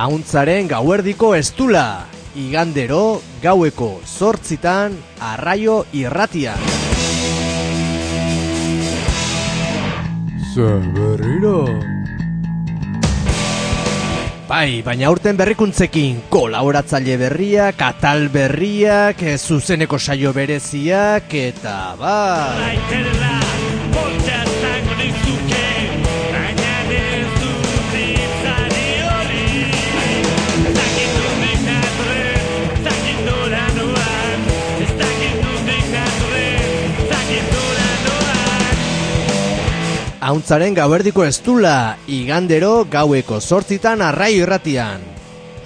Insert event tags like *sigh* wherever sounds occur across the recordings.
Auntzaren gauerdiko estula, igandero gaueko zortzitan arraio irratian. Zer berriro? Bai, baina aurten berrikuntzekin kolaboratzaile berriak, katal berriak, zuzeneko saio bereziak, eta bai... Auntzaren gauerdiko estula, igandero gaueko sortzitan arraio irratian.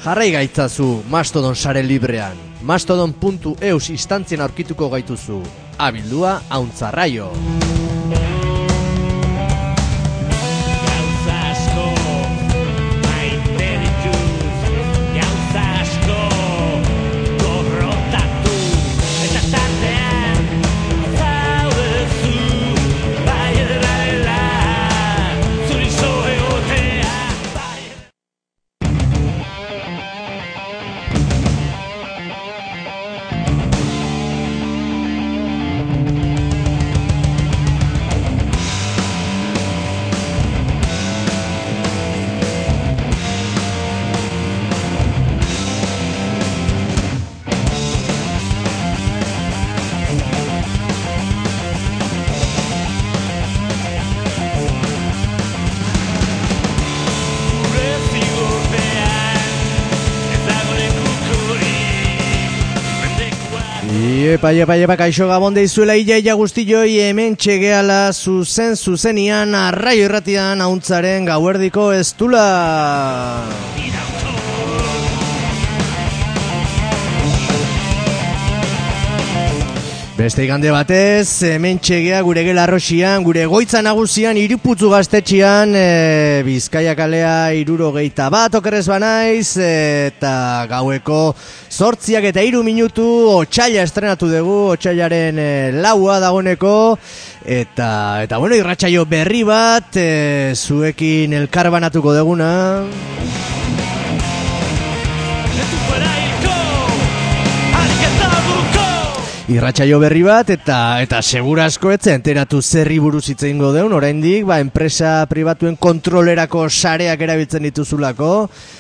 Jarrai gaitzazu Mastodon sare librean. Mastodon.eus instantzien aurkituko gaituzu. Abildua Auntzarraio. Epa, epa, epa, kaixo gabon deizuela ia ia guztioi hemen txegeala zuzen zuzenian arraio irratian hauntzaren gauerdiko estula. Beste igande batez, hemen txegea gure gela arroxian, gure goitza nagusian, iruputzu gaztetxian, e, bizkaia kalea iruro geita bat okerrez banaiz, eta gaueko sortziak eta iru minutu otxaila estrenatu dugu, otxailaren e, laua dagoneko, eta, eta bueno, irratxaio berri bat, e, zuekin elkarbanatuko deguna. Irratxaio berri bat eta eta segurasko etze enteratu zerri buruz hitze eingo deun oraindik ba enpresa pribatuen kontrolerako sareak erabiltzen dituzulako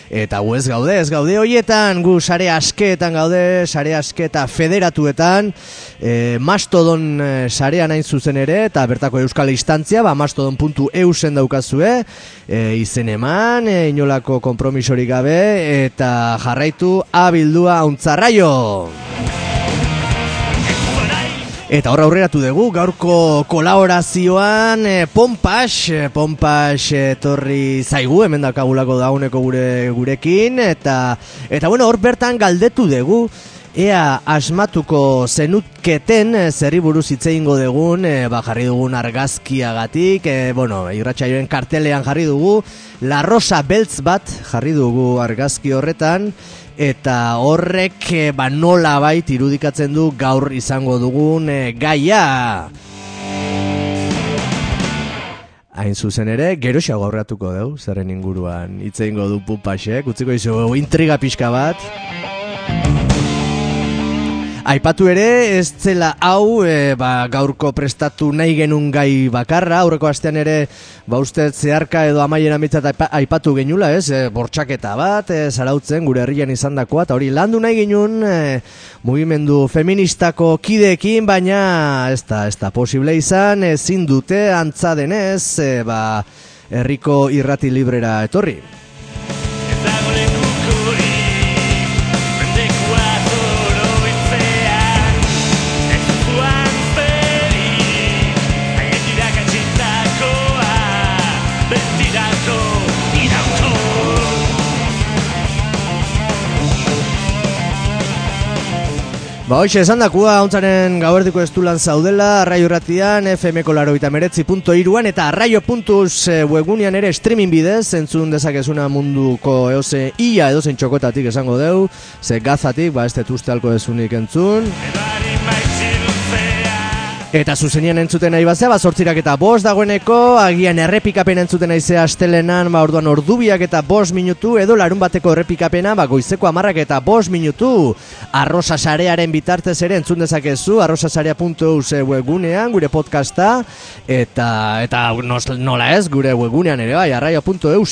eta gu ez gaude ez gaude hoietan gu sare askeetan gaude sare asketa federatuetan. E, mastodon e, sarean hain zuzen ere eta bertako euskal instantzia ba mastodon.eu zen daukazue. E, izen eman e, inolako kompromisorik gabe eta jarraitu abildua hauntzarraio Eta horra aurreratu dugu, gaurko kolaborazioan e, Pompas, e, Pompas etorri zaigu, hemen dakagulako dauneko gure gurekin, eta, eta bueno, hor bertan galdetu dugu, ea asmatuko zenutketen zerri buruz ingo dugun, e, ba, jarri dugun argazkiagatik, e, bueno, irratxaioen kartelean jarri dugu, La Rosa Beltz bat jarri dugu argazki horretan, eta horrek e, ba nola bait irudikatzen du gaur izango dugun e, gaia. Hain zuzen ere, gero xa gaurratuko dugu, zerren inguruan hitze ingo du pupasek, utziko izu intriga pixka bat. Aipatu ere, ez zela hau e, ba, gaurko prestatu nahi genun gai bakarra, aurreko astean ere, ba uste zeharka edo amaien amitzat aipatu genula, ez, e, bortxaketa bat, e, zarautzen gure herrian izan dakoa, eta hori landu nahi genuen e, mugimendu feministako kideekin, baina ez da, ez da posible izan, ezin dute antza denez, e, ba, herriko irrati librera etorri. Ba, hoxe, esan dakua, hauntzaren gauerdiko estulan zaudela, arraio ratian, fmko laro iruan, eta arraio.uz eh, webunian ere streaming bidez, entzun dezakezuna munduko eose ia edozen txokotatik esango deu, ze gazatik, ba, ez detuzte alko dezunik entzun. Eta zuzenian entzuten nahi bazea, ba, sortzirak eta bost dagoeneko, agian errepikapen entzuten nahi zea astelenan, ba, orduan ordubiak eta bost minutu, edo larun bateko errepikapena, ba, goizeko amarrak eta bost minutu. Arrosa sarearen bitartez ere entzun dezakezu, arrosasarea.eu webgunean, gure podcasta, eta, eta nos, nola ez, gure webgunean ere, bai, arraio.eu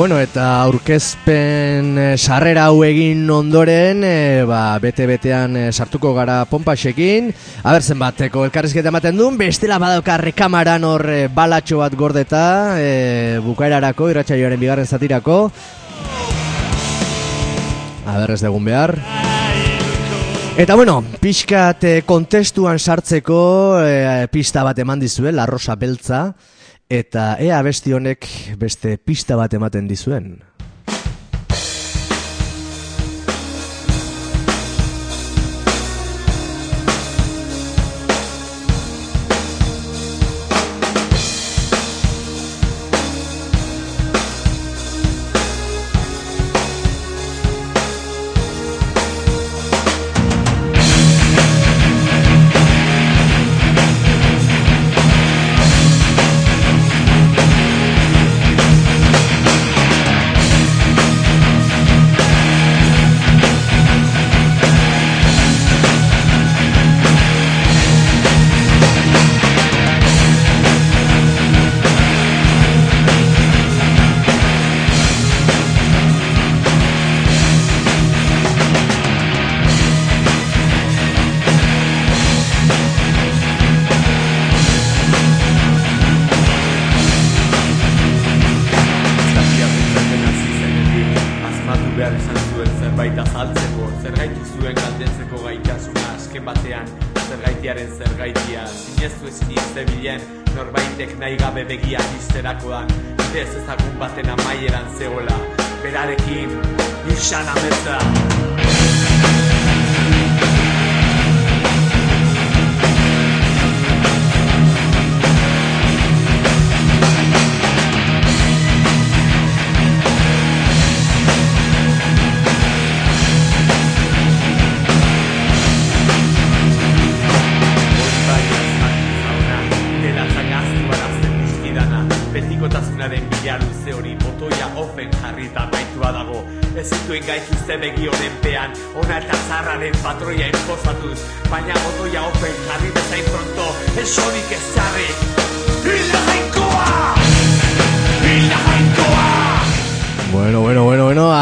Bueno, eta aurkezpen eh, sarrera hau egin ondoren, e, ba, bete-betean eh, sartuko gara pompaxekin. Aber zenbateko elkarrizketa ematen duen, bestela badauka rekamaran hor e, balatxo bat gordeta, e, bukaerarako, irratxaioaren bigarren zatirako. Aber ez degun behar. Eta bueno, pixkat kontestuan sartzeko e, pista bat eman dizue, la rosa beltza. Eta ea besti honek beste pista bat ematen dizuen.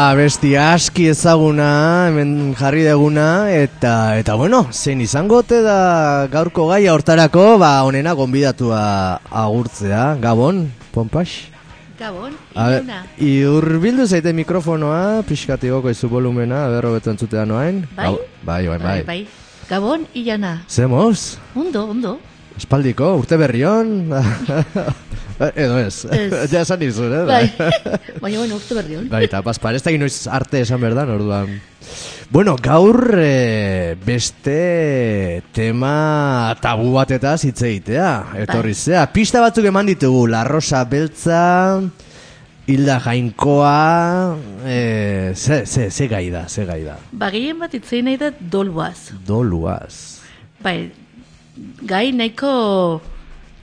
Abesti aski ezaguna hemen jarri deguna eta eta bueno, zein izango te da gaurko gaia hortarako, ba honena gonbidatua agurtzea, Gabon, Pompax. Gabon, Iluna. I urbildu zaite mikrofonoa, pixkatigoko izu volumena, berro betu entzutea noain. Bai? Bai, bai, bai. bai. Gabon, Ilana. Zemos? Ondo, ondo. Espaldiko, urte berrion. *laughs* Edo ez, *laughs* ja esan izun, eh? Bai, *laughs* baina bueno, urte berri hon. Bai, eta paspar, ez da noiz arte esan berdan, orduan. Bueno, gaur e, beste tema tabu batetaz hitz egitea, etorri bai. zea. Pista batzuk eman ditugu, La Rosa Beltza, Hilda Jainkoa, e, ze, ze, ze gai da, ze gai da. Ba, gehien bat hitz nahi da doluaz. Doluaz. Bai, gai nahiko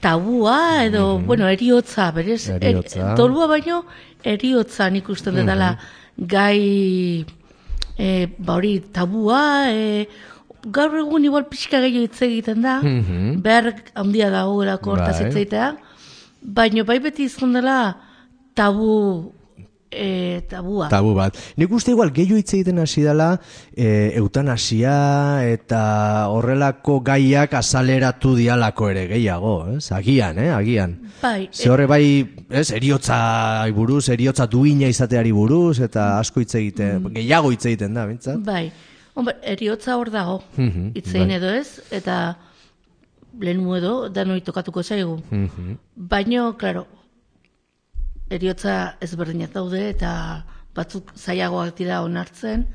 tabua edo, mm bueno, eriotza, berez, eriotza. dolua baino, eriotza nik uste mm -hmm. gai, e, ba hori, tabua, e, gaur egun igual pixka gehiago hitz egiten da, mm -hmm. behar handia dago erako hortaz bai. hitz baino bai beti izan dela tabu e, tabua. Tabu bat. Nik uste igual gehiu hitz egiten hasi dela e, eutanasia eta horrelako gaiak azaleratu dialako ere gehiago, ez? Agian, eh? Agian. Bai. Ze horre bai, ez? Eriotza buruz, eriotza duina izateari buruz eta asko hitz egiten, mm. gehiago hitz egiten da, bintzat? Bai. Hombre, eriotza hor dago, mm bai. edo ez, eta lehen edo, da tokatuko zaigu. Mm Baina, klaro, eriotza ezberdinak daude eta batzuk zailagoak dira onartzen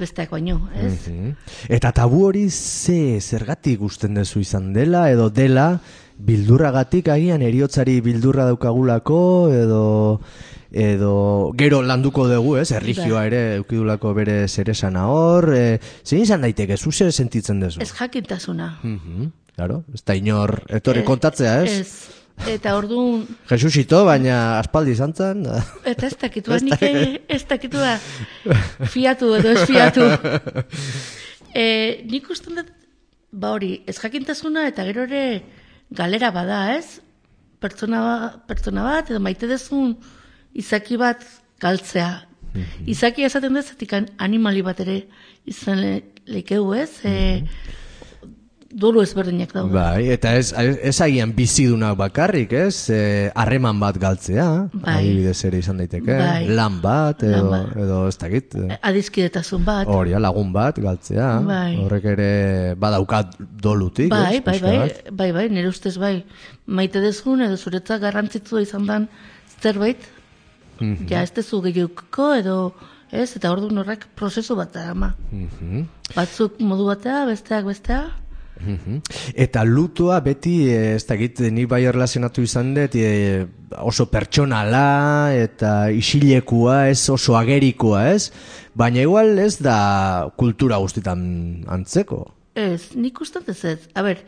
besteak baino, ez? Mm Eta tabu hori ze zergatik gusten dezu izan dela edo dela bildurragatik agian eriotzari bildurra daukagulako edo edo gero landuko dugu, ez, erligioa bai. ere eukidulako bere zeresana hor, e, zein izan daiteke, zu sentitzen duzu? Ez jakintasuna. Mm claro, ez da inor, etorri kontatzea, ez? Ez, Eta orduan... Jesusito, baina aspaldi izan zen. Eta ez dakitu, nik ez dakitu da. Fiatu edo ez fiatu. *laughs* E, nik usten dut, ba hori, ez jakintasuna eta gero ere galera bada, ez? Pertsona, pertsona bat, edo maite dezun izaki bat galtzea. Mm -hmm. Izaki esaten dut, animali bat ere izan lekeu, ez? Mm dolu ezberdinak daude. Bai, eta ez, ez agian bizidunak bakarrik, ez? E, harreman bat galtzea, bai. adibidez ere izan daiteke, bai. lan bat, edo, edo ez dakit. E, adizkidetasun bat. Horia, lagun bat galtzea, bai. horrek ere badaukat dolutik, bai, ez? Bai, bai, bai, bai, nire ustez bai, maite dezun, edo zuretzak garrantzitzu izan dan zerbait, mm -hmm. ja, ez dezu gehiuko, edo, ez, eta ordu horrek prozesu bat da, ama. Mm Batzuk modu batea, besteak bestea, Eta lutua beti, eh, ez da git, ni bai erlazionatu izan dut, e, oso pertsonala eta isilekua, ez oso agerikoa, ez? Baina igual ez da kultura guztitan antzeko. Ez, nik uste ez ez. A ber,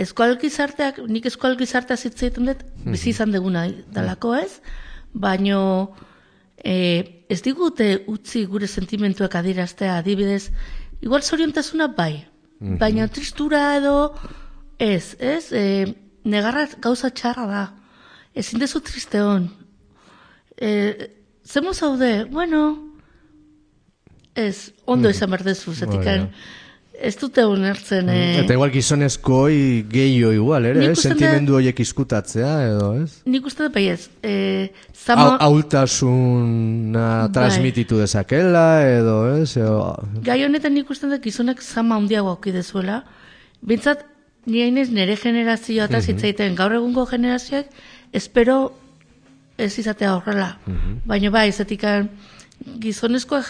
eskual gizarteak, nik eskual gizartea zitzaiten dut, bizi izan deguna dalako ez, baino e, ez digute utzi gure sentimentuak adiraztea adibidez, igual zoriontasuna bai, -hmm. Baina tristura edo ez, ez? E, negarra gauza txarra da. Ezin dezu triste hon. E, zemo zaude, bueno, ez, ondo mm. izan berdezu, zetikan. Ez dute unertzen. Mm. Eh? Eta igual gizonezko gehiago igual, ere? Eh? Sentimendu horiek izkutatzea, edo, ez? Nik uste dut, bai ez. Eh, zama... Aultasuna bai. transmititu dezakela, edo, ez? Edo... Gai honetan nik uste dut gizonek zama handiago aukidezuela. Bintzat, ni hainez nire generazioa eta zitzaiten gaur egungo generazioak, espero ez izatea horrela. Baina bai, zetikan gizonezkoa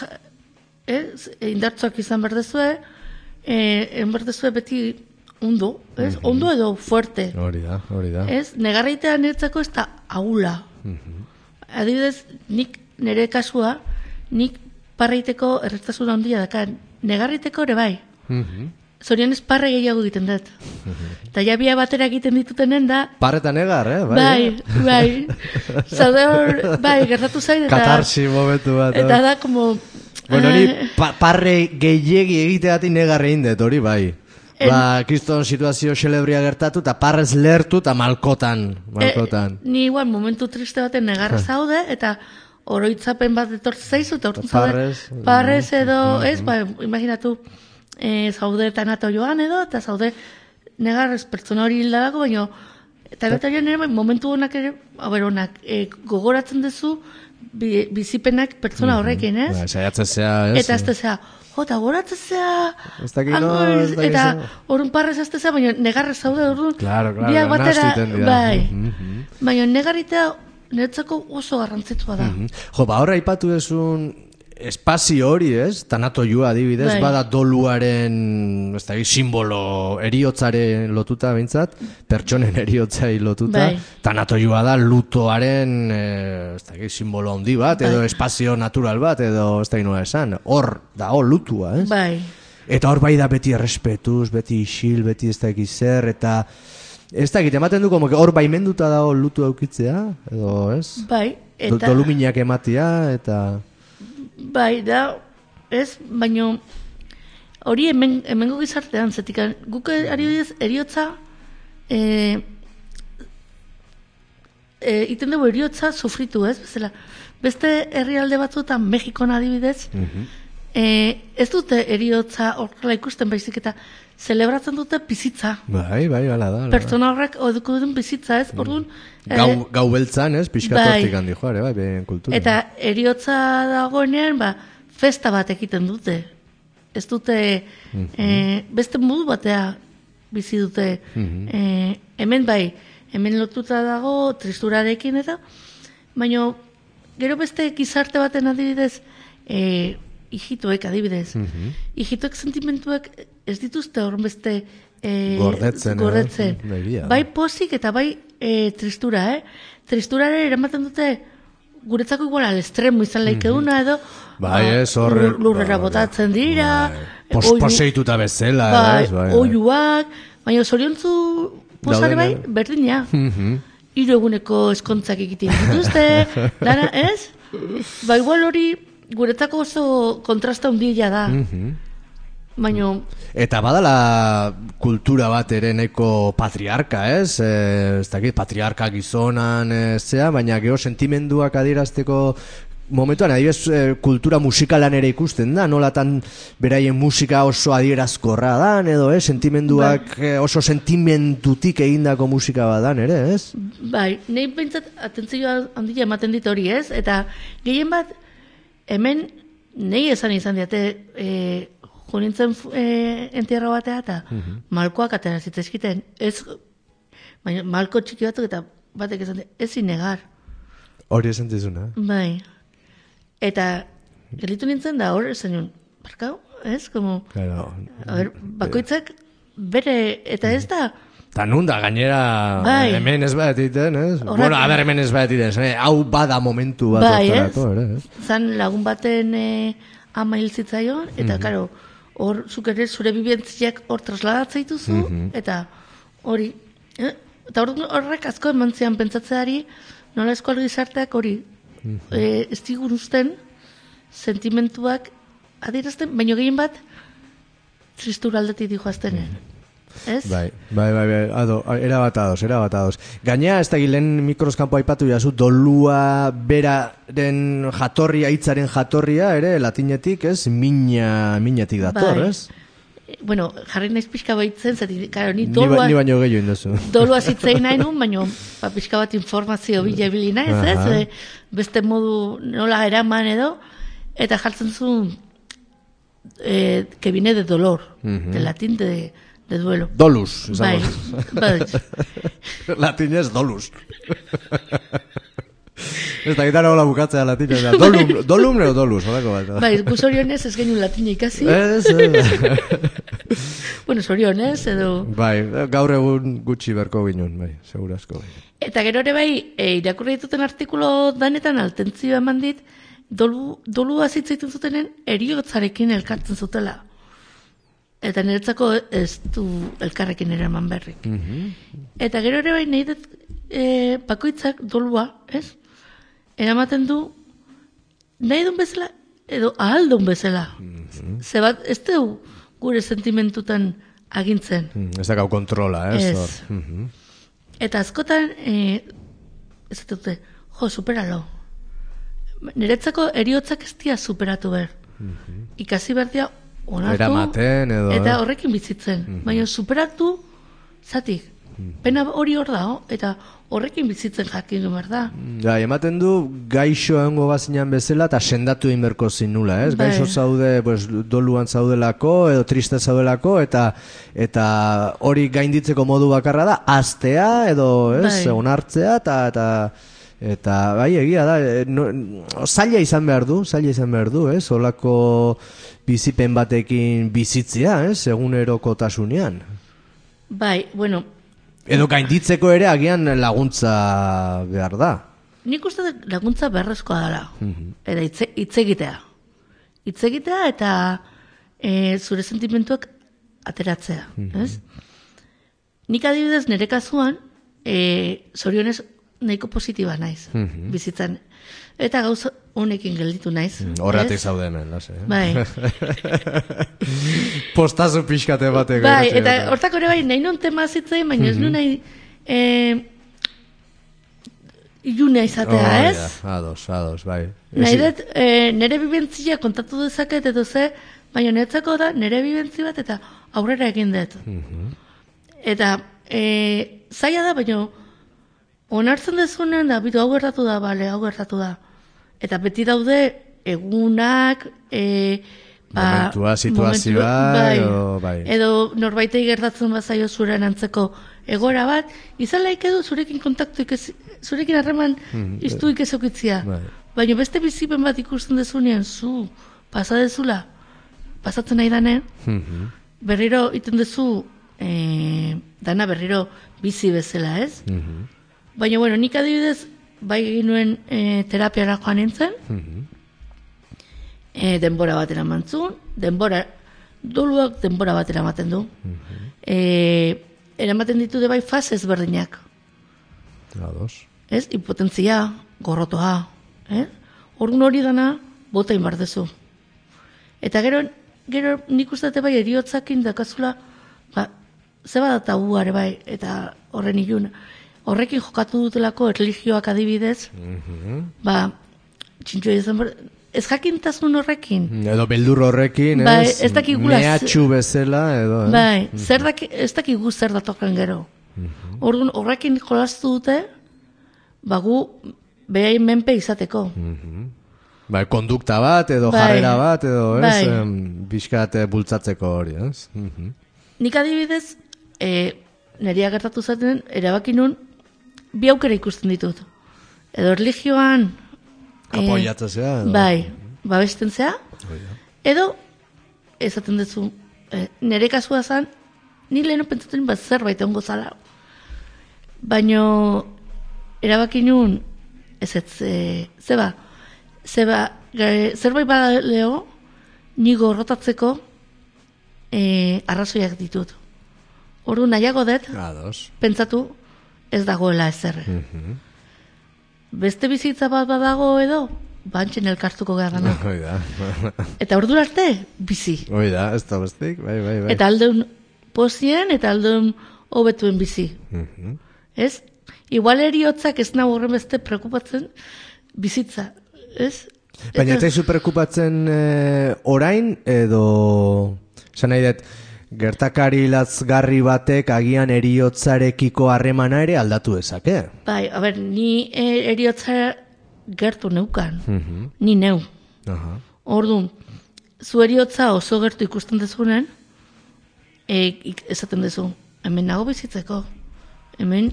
eh, indartzuak izan berdezue, eh, enberdezue beti ondo, ez? Mm Ondo edo fuerte. Hori da, hori da. Ez, negarritea niretzako ez da aula. Mm Adibidez, nik nire kasua, nik parreiteko erreztasun handia daka. Negarriteko ere bai. Mm -hmm. Zorion ez parre gehiago egiten dut. Eta mm -hmm. batera egiten ditutenen da... Parreta negar, eh? Bai, bai. bai. *laughs* Zaude hor, bai, gertatu zain. Katarsi momentu bat. Eta da, como Bueno, ni eh. *laughs* pa parre gehiegi egiteati negarre indet, hori bai. Ba, kriston situazio xelebria gertatu, eta parrez lertu, eta malkotan. malkotan. E, ni igual, momentu triste baten negarra zaude, eta oroitzapen bat etortze zaizu, eta ortun zaude. Parrez, edo, -hmm. ez, ba, imaginatu, e, zaude tanato joan edo, eta zaude negarrez pertsona hori hildadago, baina, eta eta ere, momentu honak ere, haber honak, e, gogoratzen duzu, bizipenak pertsona horrekin, ez? Ba, saiatzen zea, ez? Eta ez zea, jota, goratzen zea, eta horun parrez ez zea, baina negarrez zaude horun, claro, claro, batera, bai, mm -hmm. baina negarritea netzako oso garrantzitua da. Mm -hmm. Jo, ba, horra ipatu esun espazio hori, ez? Tanato joa adibidez, bai. bada doluaren, ez da, simbolo eriotzaren lotuta, bintzat, pertsonen *laughs* eriotzai lotuta. Bai. Tanato joa da lutoaren, eh, ez da, simbolo handi bat, edo bai. espazio natural bat, edo ez da, esan. Hor, da, hor lutua, ez? Bai. Eta hor bai da beti errespetuz, beti isil, beti ez da zer, eta... Ez da, ematen du, hor baimenduta da lutu aukitzea, edo, ez? Bai, eta... Doluminak ematia, eta... Bai, da, ez, baino, hori hemen, hemengo gizartean, zetik, guk ari eriotza, e, e, iten dugu eriotza sufritu, ez, bezala, beste herrialde batzuetan, Mexikon adibidez, mm ez dute eriotza horrela ikusten baizik eta celebratzen dute bizitza. Bai, bai, hala da. Pertsona horrek oduko duten bizitza, ez? Mm. Orduan, gau, e, gau beltzan, ez? Piskatortik bai. handi joare, bai, ben kultura. Eta eriotza dagoenean, ba, festa bat egiten dute. Ez dute, mm -hmm. beste modu batea bizi dute. Mm hemen bai, hemen lotuta dago tristurarekin eta, baina gero beste gizarte baten adibidez, e, hijituek adibidez. Mm -hmm. Hijituek sentimentuak ez dituzte horrenbeste e, gordetzen. gordetzen. Bai posik eta bai e, tristura, eh? Tristura ere eramaten dute guretzako igual al estremo izan laik eduna edo Bai, ah, ez, lur- lurrera bai, botatzen dira Bai. Pos, poseituta bezala, bai? Bai, bai. oihuak baina zoriontzu posare bai, berdina Mhm. hiru eguneko eskontzak egiten dituzte, *laughs* dara, ez? Ba, igual hori guretzako oso kontrasta handia da. Baina, Eta badala kultura bat ere neko patriarka, ez? E, ez dakit, patriarka gizonan, e, zea, baina gero sentimenduak adierazteko momentuan, adibidez, e, kultura musikalan ere ikusten da, nolatan beraien musika oso adierazkorra dan, edo, eh? sentimenduak e, oso sentimentutik egindako musika badan ere, ez? bai, nahi behintzat atentzioa handia ematen dit hori ez, eta gehien bat, hemen nahi esan izan diate, e, jo nintzen e, entierro batea, eta malkoak atera zitzaizkiten, ez, baina malko txiki batzuk eta batek esan ez negar. Hori esan dizuna. Bai. Eta gelitu nintzen da hor, esan nion, barkau, ez? Como, Claro. a ber, bakoitzak bere, eta ez da, Ta nun da, gainera, Bai. hemen ez bat egiten, ez? Horrek- Bueno, a ber, hemen ez bat egiten, eh? hau bada momentu bat bai, ez? ere, ez? Zan lagun baten e, ama hil zitzaion, eta karo, hor zuk ere zure bibentziak hor trasladatzen dituzu, eta hori, eh? eta hor, horrek asko eman zian pentsatzeari, nola eskual gizarteak hori, e, ez digun usten, sentimentuak adierazten, baino gehien bat, tristura aldetik dijoaztenen. Ez? Bai, bai, bai, bai, ado, era bat ados, era bat ados. Gainea, ez da gilen mikroskampo aipatu jazu, dolua beraren jatorria, hitzaren jatorria, ere, latinetik, ez? Mina, minatik dator, Bai. ez? Eh, Bueno, jarri naiz pixka baitzen, zati, karo, ni Ni, ba, dolua... ni baino gehiago indozu. dolua zitzein *laughs* nahi nun, baina ba, pixka bat informazio bila ibili naiz, ez? Aha. E, beste modu nola eraman edo, eta jartzen zuen e, que viene de dolor, de latín de, de duelo. Dolus, Bai, bai. *laughs* Latinez, dolus. *laughs* ez da gitarra hola bukatzea latinez. da. Dolum, dolum neo dolus, horako bat. Bai, gu zorionez ez genuen latina ikasi. Ez. *laughs* Bueno, zorionez, edo... bai, gaur egun gutxi berko ginen, bai, segurazko. Bai. Eta gero ere bai, e, irakurri dituten artikulo danetan altentzio eman dit, dolu, dolua zitzaiten zutenen eriotzarekin elkartzen zutela. Eta niretzako ez du elkarrekin eraman berrik. Eta gero ere bai nahi dut e, bakoitzak dolua, ez? Eramaten du nahi duen bezala, edo ahal duen bezala. Ze bat, ez du gure sentimentutan agintzen. Mm, Ez dakau kontrola, ez? Ez. hor. Mhm. Eta askotan, e, ez dute, jo, superalo. Niretzako eriotzak ez dia superatu behar. Ikasi behar dia onartu. Eramaten edo, Eta eh? horrekin bizitzen. Baina superatu, zatik. Pena hori hor dago, eta horrekin bizitzen jakin behar da. Ja, ematen du gaixo egongo bazinan bezala eta sendatu egin berko zinula, ez? Bai. Gaixo zaude, pues, doluan zaudelako edo triste zaudelako eta eta hori gainditzeko modu bakarra da astea edo, ez? Bai. Onartzea eta eta eta bai egia da, e, no, zaila izan behar du, zaila izan behar du, ez? Olako bizipen batekin bizitzea, ez? Egunerokotasunean. Bai, bueno, Edo gainditzeko ere agian laguntza behar da. nik uste laguntza beharrezkoa dela. Eta hitz, egitea. Hitz egitea eta e, zure sentimentuak ateratzea. Ez? Nik adibidez nire kasuan, e, zorionez nahiko positiba naiz. Bizitzan. Eta gauza honekin gelditu naiz. Horratik ez? zaude hemen, lase. Eh? Bai. *laughs* Postazu pixkate batek. bai, eta eta- hortako ere bai, nahi non tema zitzen, baina ez nuen nahi e, iluna izatea, Hori ez? da, Ados, ados, bai. Nahi dut, e, nire bibentzia kontatu dezaket edo ze, baina netzako da nire bibentzi bat eta aurrera egin dut. Eta e, zaila da, baina onartzen dezunen da, bitu hau gertatu da, bale, hau gertatu da. Eta beti daude egunak, e, Momentua, situazioa, edo, bai. edo norbaitei gertatzen bazaio zuren antzeko egora bat, izan laik edo zurekin kontaktu ikez, zurekin harreman iztu ikezokitzia. Bai. Baina beste bizipen bat ikusten dezunean, zu, pasa dezula, pasatzen nahi danen, Mhm. berriro iten dezu, e, dana berriro bizi bezala, ez? Mhm. Baina, bueno, nik adibidez, bai ginuen e, terapiara joan nintzen, e, denbora batera mantzun, denbora, doluak denbora batera ematen du. e, eramaten ditu de bai faz ezberdinak. Ados. Ez, impotentzia, gorrotoa, eh? Orduan hori dana, bota inbar dezu. Eta gero, gero nik uste bai eriotzakin dakazula, ba, zeba da tabuare bai, eta horren ilun, horrekin jokatu dutelako erligioak adibidez, ba, txintxo izan ez jakintasun horrekin, Edo beldur horrekin, Bai, ez? ez dakigula Mehatxu bezala, edo, eh? bai, zer daki, ez dakigu zer datokan gero. Orduan horrekin jolastu dute, ba gu behain menpe izateko. Bai, kondukta bat, edo Bai. jarrera bat, edo, ez? Bai. Em, Bizkat eh, bultzatzeko hori, ez? Mhm. Nik adibidez, e, neria gertatu zaten, erabaki nun, bi aukera ikusten ditut. Edo religioan... eh, Apoiatzea, edo? Bai, babesten zea, edo, esaten duzu, e, nire kasua zan, ni lehenu pentsatzen bat zerbait ongo zala. Baino, erabaki nun, ez ez, e, zeba, zeba, gare, zerbait bada leo, ni gorrotatzeko e, arrazoiak ditut. Ordu nahiago dut, pentsatu, ez dagoela ezer. Beste bizitza bat badago edo, bantxen elkartuko gara *laughs* da. Eta ordu arte, bizi. Hoi da, ez da bestik, bai, bai, bai. Eta aldeun pozien eta aldeun hobetuen bizi. Mhm. Ez? Igual eriotzak ez nago horren beste preokupatzen bizitza. Ez? Baina ez Eta- zaizu preokupatzen eh, orain, edo... Esan nahi dut, gertakari latzgarri batek agian eriotzarekiko harremana ere aldatu dezake. Bai, a ber, ni e, eriotza gertu neukan. Mhm. Ni neu. Aha. Orduan, zu eriotza oso gertu ikusten dezunen, e, esaten dezu, hemen nago bizitzeko. Hemen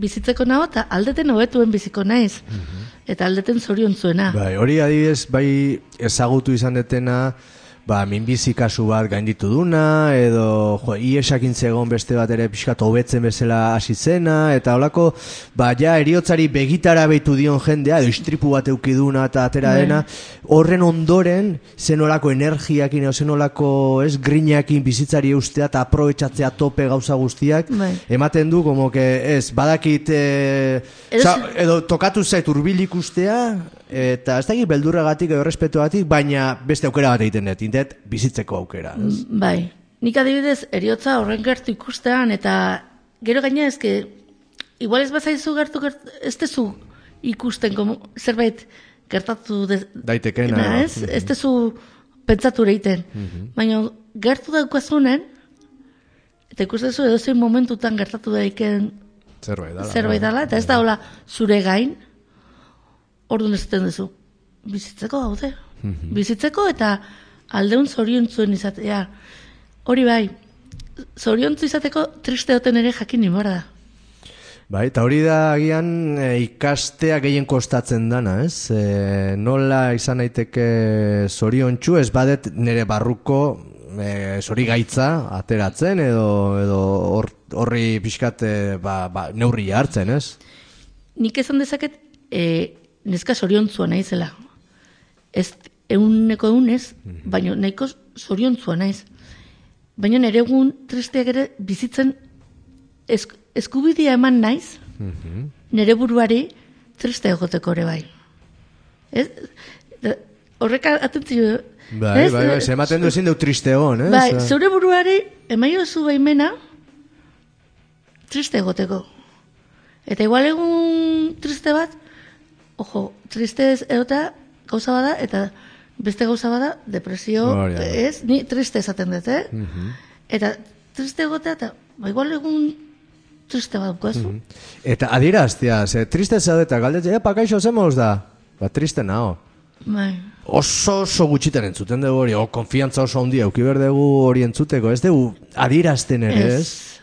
bizitzeko nago eta aldeten hobetuen biziko naiz. Eta aldeten zorion zuena. Bai, hori adibidez, bai ezagutu izan detena, ba, minbizi kasu bat gainditu duna, edo, jo, iesakin zegon beste bat ere pixkat hobetzen bezala hasi zena, eta holako, ba, ja, eriotzari begitara behitu dion jendea, edo istripu bat eukiduna eta atera Bai. dena, horren ondoren, zenolako energiakin, edo zenolako, ez, grinakin bizitzari eustea eta aprobetsatzea tope gauza guztiak, Bai. ematen du, como que, ez, badakit, e, Ez- Osa, edo tokatu zait urbil ikustea, eta ez dakit beldurragatik edo respetuagatik, baina beste aukera bat egiten dut, indet bizitzeko aukera. ez? Bai, nik adibidez eriotza horren gertu ikustean eta gero gaina ezke igual ez bazaizu gertu gertu ez tezu ikusten como, zerbait gertatu de, Daitekena, ez, ez tezu pentsatu egiten. Baina gertu daukazunen eta ikustezu edo zein momentutan gertatu daiken Zerbait dala. zerbait dela, eta ez da hola zure gain, orduan ez zuten duzu, bizitzeko gaude. Bizitzeko eta aldeun zoriontzuen izatea. Hori bai, zoriontzu izateko triste oten ere jakin nimora da. Bai, eta hori da agian e, ikastea gehien kostatzen dana, ez? E, nola izan naiteke zoriontsu, ez badet nire barruko e, zori gaitza ateratzen, edo, edo hor- horri pixkat e, ba, ba, neurri hartzen, ez? Nik esan dezaket, e, neska zoriontzua naizela. Ez euneko eunez, baina nahiko zoriontzua naiz. Baina nire egun tristeak ere bizitzen esk, eskubidea eman naiz, nire buruari triste egoteko ere bai. Ez? Da- Horrek atentzio... Bai, bai, bai, ematen du ezin deu triste egon, ez? Bai, zure buruari emaio zu baimena triste egoteko. Eta igual egun triste bat, ojo, triste ez egotea gauza bada, eta beste gauza bada, depresio, da. ez, ni triste esaten dut, eh? Eta triste egotea, eta ba, igual egun triste bat dukazu. Eta adieraztea, ze triste zaude eta galdetzea, epa, kaixo zemoz da? Ba, triste nao. Bai. Oso oso gutxiten entzuten dugu hori, o konfiantza oso handia, euki behar dugu hori entzuteko, ez dugu adierazten ere, ez?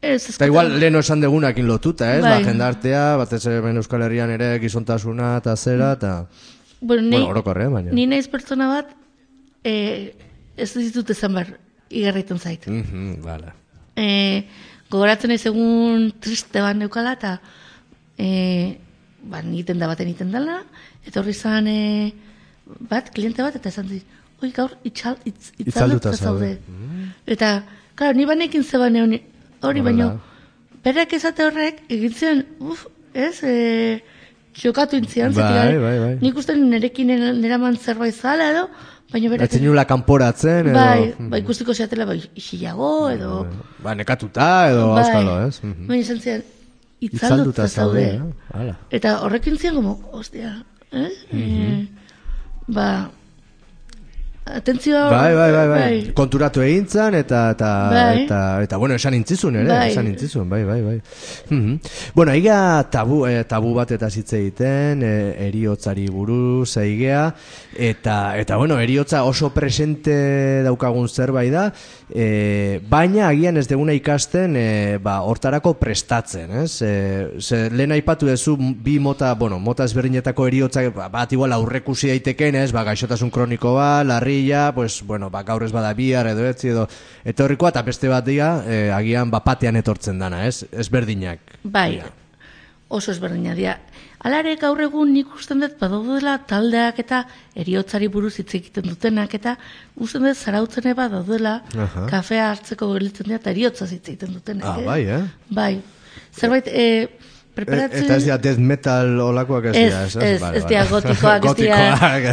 Ez. Eta igual lehen esan degunakin lotuta, ez? Bai. Ba, jendartea, batez ere Euskal Herrian ere gizontasuna eta zera, eta... Bueno, ni, Bueno, orokorrean, baina. ni naiz pertsona bat, eh, ez ditut esan behar, igarraiten zait. Mhm, bala. e, gogoratzen ez egun triste bat neukala eta e, ba, niten da baten iten dela, eta horri zan, e, bat, kliente bat, eta esan dit, oi, gaur, itxal, itz, itzalduta zaude. Mm. Eta, klar, ni banekin zeban hori, hori baino, berak ezate horrek, egin zion, uf, ez, e, txokatu intzian, bai, bai, bai. nik uste nerekin neraman zerbait zala edo, baina berak... Etzen nula kanporatzen, edo... Bai, bai, ikustiko zeatela, bai, isiago, edo... Ba, nekatuta, edo, bai, auskalo, ez? Baina izan zian, itzalduta zaude. Eh? Eta horrekin zian, como, ostia, eh? Mm -hmm. ba, atentzioa... Bai, bai, bai, bai, bai. Konturatu egin zan, eta, eta, bai. eta, eta, bueno, esan intzizun, ere, bai. esan intzizun, bai, bai, bai. Mm -hmm. Bueno, aiga tabu, eh, tabu bat eta zitze egiten, eh, eriotzari buruz, aigea, eta, eta, bueno, eriotza oso presente daukagun zerbait da, e, baina agian ez deguna ikasten e, ba, hortarako prestatzen, ez? E, ze, lehen aipatu duzu bi mota, bueno, mota ezberdinetako eriotza ba, bat igual aurrekusi daiteken, ez? Ba, gaixotasun kroniko ba, larrilla, pues, bueno, ba, gaur ez bada bihar edo etzi edo etorrikoa, eta beste bat dira, e, agian bapatean etortzen dana, ez? Ezberdinak. Bai, oso ezberdinak dira. Alare gaur egun nik usten dut badaudela taldeak eta eriotzari buruz hitz egiten dutenak eta usten dut zarautzen eba daudela kafea hartzeko gelitzen dira eta eriotza hitz egiten dutenak. Ah, bai, eh? Bai. Zerbait, e, preparatzen... Eta ez dira death metal olakoak ez dira, ez? Ez, ez dira gotikoak, ez dira...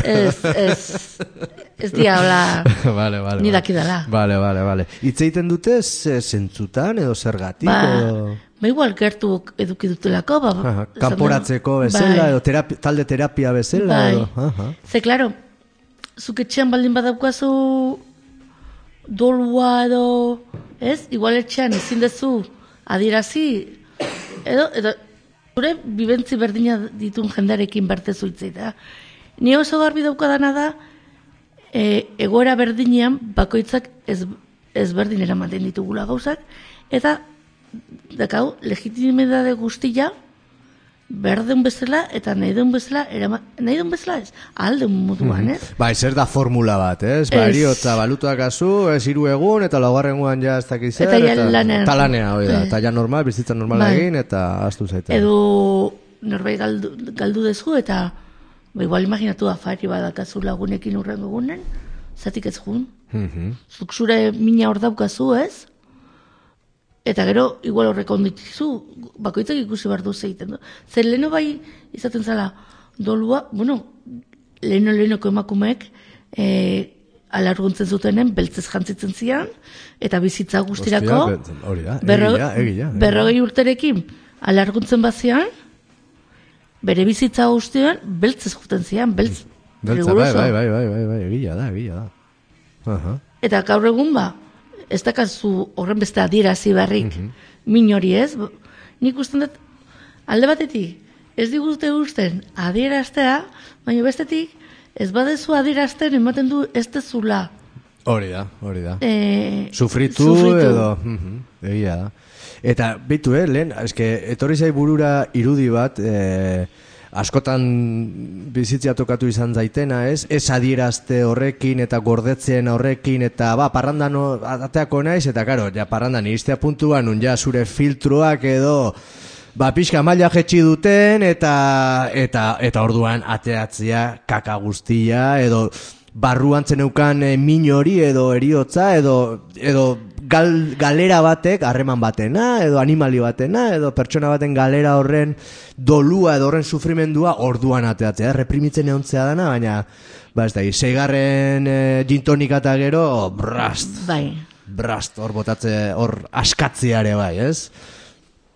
Ez, ez, *laughs* ez dira hola... *laughs* Vale, vale. Nidaki dala. Vale, vale, vale. Itz egiten dute zentzutan edo zergatik? Ba, edo... Ba igual gertu eduki dutelako, ba, aha, kanporatzeko bezala, bai. edo terapi, talde terapia bezala. Bai. Edo, aha. Ze, klaro, zuke txean baldin badaukazu dolua edo, ez? Igual etxean ezin dezu adirazi, edo, edo, gure bibentzi berdina ditun jendarekin bertezu da. Ni oso garbi daukadana da, e, egoera berdinean bakoitzak ez, ez berdin eramaten ditugula gauzak, eta dakau, legitimidade guztia, berden bezala eta nahi den bezala, erama, nahi den bezala ez, alde moduan, mm -hmm. Bai, zer da formula bat, ez? Ba, eriotza balutuak azu, ez iru egun, eta laugarren guan ja ez dakiz Eta ja lanea. Eta lanea, oi da, eta ja normal, bizitza normal bai. egin, eta astu zaita. Edo, norbait galdu, galdu dezu, eta, ba, igual imaginatu afari badakazu lagunekin urren egunen, zatik ez jun. Mm -hmm. Zuk zure mina hor daukazu, ez? Eta gero, igual horrek onditizu, bakoitzak ikusi behar duz egiten du. Zer leheno bai, izaten zala, dolua, bueno, leheno lehenoko emakumeek, e, alarguntzen zutenen, beltzez jantzitzen zian, eta bizitza guztirako, berrogei urterekin, alarguntzen bazian, bere bizitza guztian, beltzez juten zian, beltz, beltza, bai, bai, bai, bai, bai, bai, egila da, egila da. Uh -huh. Eta gaur egun ba, ez dakazu horren beste adierazi barrik mm -hmm. min hori ez. Nik usten dut, alde batetik, ez digute usten adieraztea, baina bestetik, ez badezu adierazten ematen du ez dezula. Hori da, hori da. E, sufritu, edo, mm egia da. Eta, bitu, eh, lehen, eske, etorri zai burura irudi bat, eh, askotan bizitzia tokatu izan zaitena, ez? Ez adierazte horrekin eta gordetzen horrekin eta ba, parrandan ateako naiz eta karo, ja parrandan iristea puntuan un ja zure filtroak edo ba, pixka maila jetxi duten eta eta eta orduan ateatzea kaka guztia edo barruan zeneukan e, min hori edo eriotza edo edo gal, galera batek, harreman batena, edo animali batena, edo pertsona baten galera horren dolua edo horren sufrimendua orduan ateatzea, reprimitzen eontzea dana, baina, ba ez da, seigarren e, gintonika eta gero, brast, bai. brast, hor botatze, hor askatziare bai, ez?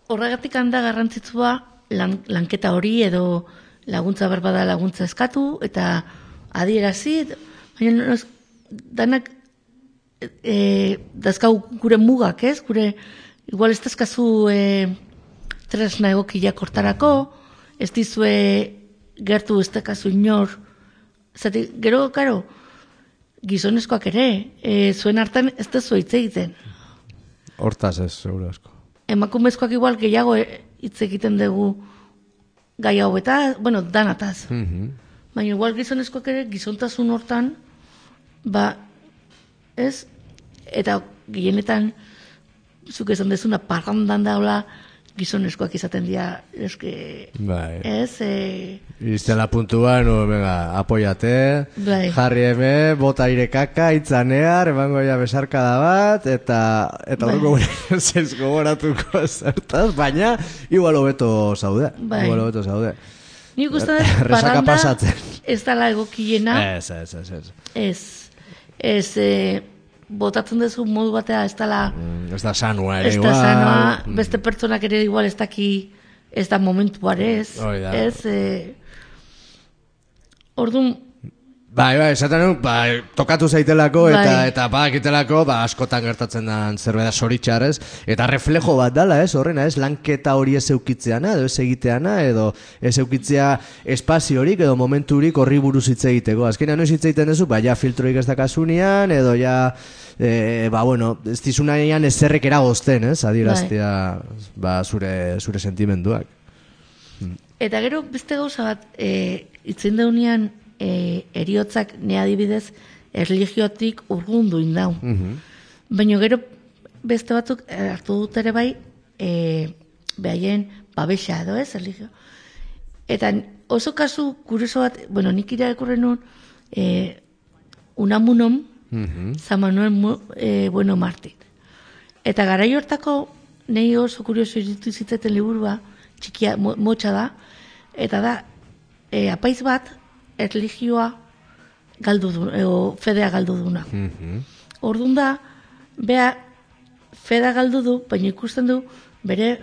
Horregatik handa garrantzitsua lan, lanketa hori edo laguntza berbada laguntza eskatu eta adierazi, baina danak e, dazkau gure mugak, ez? Gure, igual ez dazkazu e, tresna egokia kortarako, ez dizue gertu ez dakazu inor, zati, gero, karo, gizonezkoak ere, e, zuen hartan ez da hitz egiten. Hortaz ez, seguro asko. Emakumezkoak igual gehiago e, hitz egiten dugu gai hau eta, bueno, danataz. Mm Baina igual gizonezkoak ere, gizontasun hortan, ba, ez? Eta gehienetan, zuk esan dezuna, parrandan daula, gizoneskoak izaten dira, eske, bai. ez, e... Iztela puntua, no, venga, apoiate, bai. jarri eme, bota irekaka, itzanear, emango ja besarkada bat, eta eta bai. gure *laughs* zeiz gogoratuko zertaz, baina, igual hobeto zaude, bai. igual hobeto zaude. Nik uste dut, paranda, ez dala egokiena. Ez, ez, ez, ez. Ez, ez, e, botatzen duzu modu batea, ez dala... Mm, ez da sanua ere, ez da sanua, mm. beste pertsonak ere igual ez daki, ez da momentu ez, ez, e, orduan, Bai, bai, esaten bai, tokatu zaitelako eta bai. eta bakitelako, ba, askotan gertatzen da zerbait soritxarrez eta reflejo bat dala, ez? Horrena, ez? Lanketa hori ez eukitzeana edo ez egiteana edo ez eukitzea espaziorik edo momenturik horri buruz hitz egiteko. Azkenean noiz hitz egiten duzu, ba ja filtroik ez dakasunian edo ja e, ba bueno, ez dizunaian ezerrek eragozten, ez? Adieraztea bai. ba, zure, zure sentimenduak. Eta gero beste gauza bat, eh, itzen daunean e, eriotzak ne adibidez erligiotik urgundu indau. Mm Baina gero beste batzuk e, hartu dut ere bai e, behaien babesa edo ez erligio. Eta oso kasu kurioso bat, bueno, nik irakurren nun e, unamunom mm -hmm. e, bueno martin. Eta gara hortako nahi oso kurioso iritu zitzeten liburua, txikia, motxa da, eta da, e, apaiz bat, erligioa galdu du, edo fedea galdu duna. Mm -hmm. Orduan da, bea fedea galdu du, baina ikusten du bere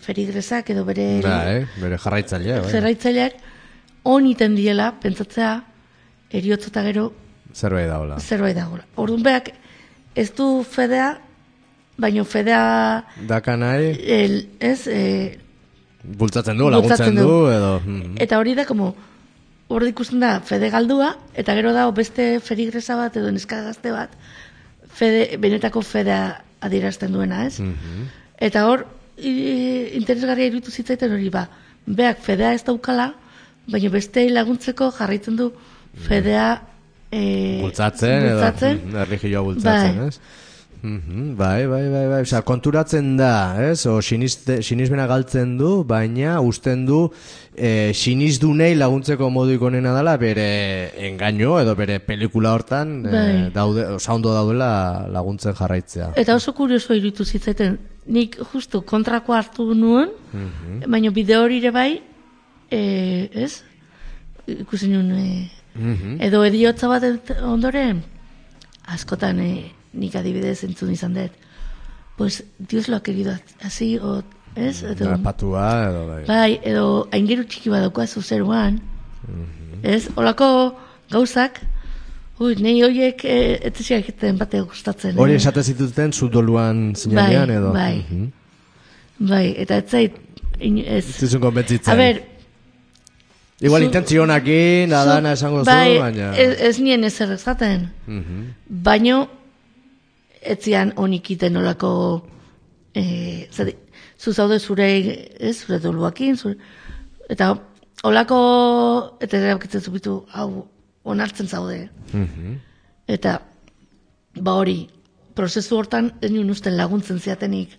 ferigresak edo bere... Da, eh? bere jarraitzailea. Bai. Jarraitzaileak on iten diela, pentsatzea, eriotza gero... Zerbait dagoela. Zerbait dagoela. Orduan beak, ez du fedea, baina fedea... Daka nahi? El, ez... E, bultzatzen du, laguntzen du, edo... Mm Eta hori da, como hor ikusten da fede galdua, eta gero da beste ferigresa bat edo neska gazte bat, fede, benetako fedea adierazten duena, ez? Mm Eta hor, interesgarria irutu zitzaiten hori ba, beak fedea ez daukala, baina beste laguntzeko jarraitzen du fedea e, bultzatzen, bultzatzen, edo, erligioa bultzatzen, bai. ez? Mm bai, bai, bai, bai. Osa, konturatzen da, ez? O, sinismena galtzen du, baina usten du e, sinizdu laguntzeko modu ikonena dela bere engaino edo bere pelikula hortan e, bai. daude, oza, ondo daudela laguntzen jarraitzea. Eta oso kurioso irutu zitzaten, nik justu kontrako hartu nuen, mm baina bideo hori ere bai, e, ez? Ikusi nuen, e, mm edo ediotza bat ondoren, askotan, e, nik adibidez entzun izan dut, pues Dios lo ha querido así, o ez? Edo, Rapatua, edo bai. Bai, edo aingeru txiki badauko azu zeruan, mm ez? Olako gauzak, ui, nahi horiek e, eh, etziak egiten bate gustatzen. Hori eh? esate zituzten zudoluan zinarian, bai, edo? Bai, mm bai, eta ez zait, ez... Zizun konbentzitzen. A ber, Igual intentzionakin, adana esango zu, bai, baina... Ez, ez nien ez errezaten. Mm -hmm. Baina, etzian honikiten olako... Eh, zu zaude zure, ez, zure doluakin, zure, eta olako, eta erabakitzen zubitu, hau, onartzen zaude. Mm Eta, ba hori, prozesu hortan, ez nien usten laguntzen ziatenik,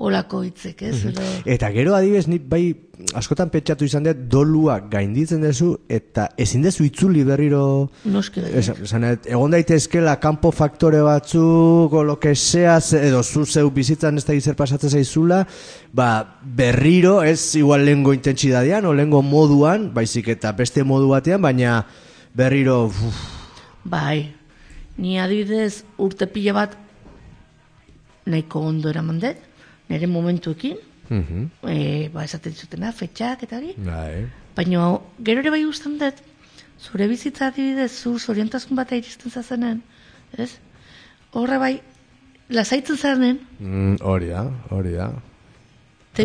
olako hitzek, ez? Mm Eta gero adibez, ni bai askotan petxatu izan dut dolua gainditzen dezu eta ezin dezu itzuli berriro Noski bai. egon daitezkela kanpo faktore batzuk o lo que edo zu zeu bizitzan ez da izer pasatzen zaizula, ba berriro ez igual lengo intentsidadean o lengo moduan, baizik eta beste modu batean, baina berriro uf. bai. Ni adibidez urte pila bat nahiko ondo eramandet nire momentuekin, mm -hmm. e, ba, esaten zutena, fetxak eta hori. Bai. Baina, gero ere bai guztan dut, zure bizitza adibidez, zu zorientazun bat iristen zazenen, ez? Horre bai, lasaitzen zaren. Mm, hori da, hori da. Te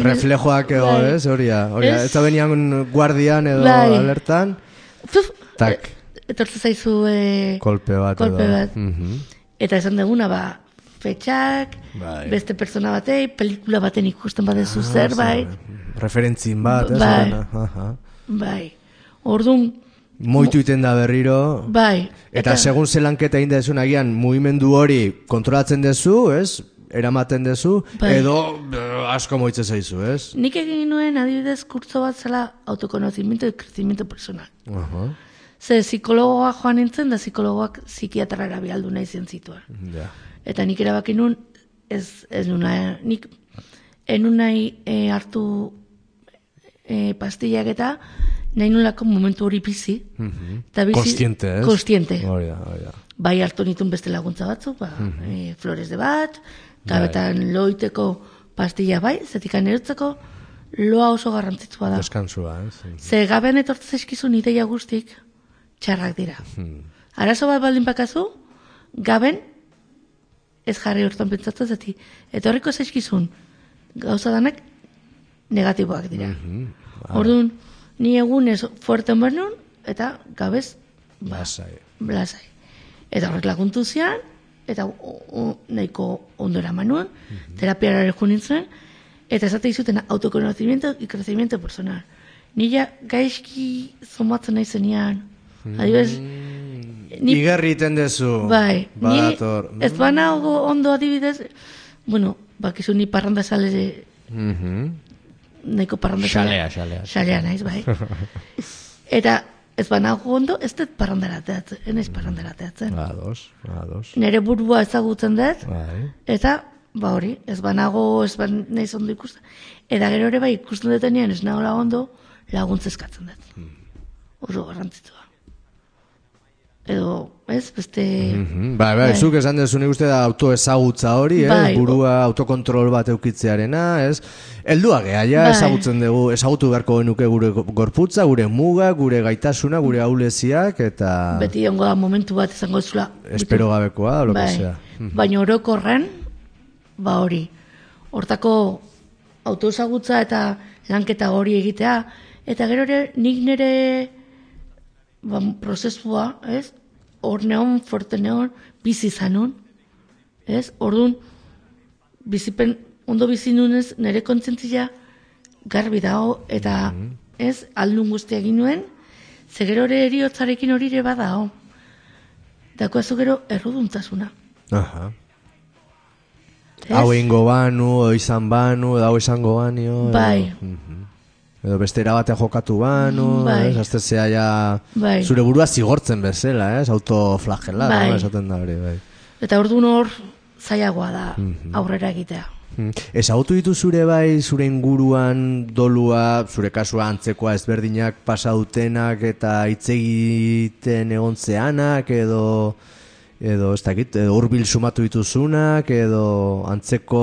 Reflejoak ego, bai. ez? Hori da, hori da. Ez da benian guardian edo bai. alertan. Fuf, tak. E, etortze zaizu... E, kolpe bat. Kolpe edo. bat. Mm -hmm. Eta esan deguna, ba, fetxak, bai. beste persona batei, pelikula baten ikusten badezu ah, zerbait. Referentzin bat, ez? Bai. bai. Orduan, Moitu iten da berriro. Bai. Eta, eta segun zelanketa inda esun agian, mugimendu hori kontrolatzen dezu, ez? eramaten dezu, bai. edo asko moitze zaizu, ez? Nik egin nuen adibidez kurtzo bat zela autokonozimiento y crecimiento personal. Uh -huh. Ze psikologoa joan nintzen, da psikologoak psikiatrara bialdu nahi zen zituen. Ja. Eta nik erabaki nun, ez, ez nuna, nik enun nahi e, hartu e, pastillak eta nahi nulako momentu hori bizi. Mm -hmm. Kostiente, ez? Kostiente. Bai hartu nitun beste laguntza batzu, ba, mm flores de bat, gabetan bai. loiteko pastilla bai, zetik anerutzeko, loa oso garrantzitsua da. Deskantzua, ez? Ze gaben etortzez eskizun ideia guztik, txarrak dira. Hmm. Arazo bat baldin bakazu, gaben, ez jarri hortan pentsatu zati, eta horriko zaizkizun, gauza danak negatiboak dira. Mm Orduan, ni egunez fuerten behar eta gabez, ba, blasai. blasai. Eta horrek laguntu zian, eta o, nahiko ondo eraman nuen, mm -hmm. terapiara nintzen, eta esate izuten autokonocimiento y crecimiento personal. Nila gaizki zomatzen nahi zenian, mm -hmm. Ni, Igerri iten dezu. Bai, ni, ez bana ondo adibidez, bueno, bakizu ni parranda sale mm -hmm neko parranda xalea, xalea. Xalea naiz, bai. *laughs* Eta ez banago ondo, ez dut parrandara teatzen, enaiz parrandara teatzen. Ados, ados. Nere burua ezagutzen dut, bai. eta ba hori, ez banago, ez ban naiz ondo ikusten. Eta gero ere bai ikusten detenean ez nagola ondo, laguntzeskatzen dut. Hmm. Oso garrantzitua edo, ez, beste... Mm -hmm. Bai, bai, bai, zuk esan dezu nik uste da autoezagutza hori, bai. burua autokontrol bat eukitzearena, ez? Eldua geha, ja, bai. ezagutzen dugu, ezagutu beharko genuke gure gorputza, gure muga, gure gaitasuna, gure auleziak, eta... Beti ongo da momentu bat izango zula. Espero gabekoa, lo bai. que mhm. Baina orokorren, ba hori, hortako autoezagutza eta lanketa hori egitea, eta gero nik nire ba, prozesua, ez? Hor neon, forte neon, bizi zanun, ez? Orduan, bizipen, ondo bizi nunez, nire kontzentzia garbi dago, eta, mm -hmm. ez, aldun guzti egin nuen, zegero hori eriotzarekin hori ere badao. Dako gero erruduntzasuna. Aha. Hau ingo banu, oizan banu, hau izango banio. Bai. Mhm edo beste erabatea jokatu banu, bai. ez, zea ja, bai. zure burua zigortzen bezala, ez, autoflagela, bai. esaten da hori, bai. Eta ordu hor zaiagoa da mhm. aurrera egitea. Mm Ez autu ditu zure bai, zure inguruan dolua, zure kasua antzekoa ezberdinak pasautenak eta hitz egiten egon zeanak edo edo ez dakit, edo urbil sumatu dituzunak edo antzeko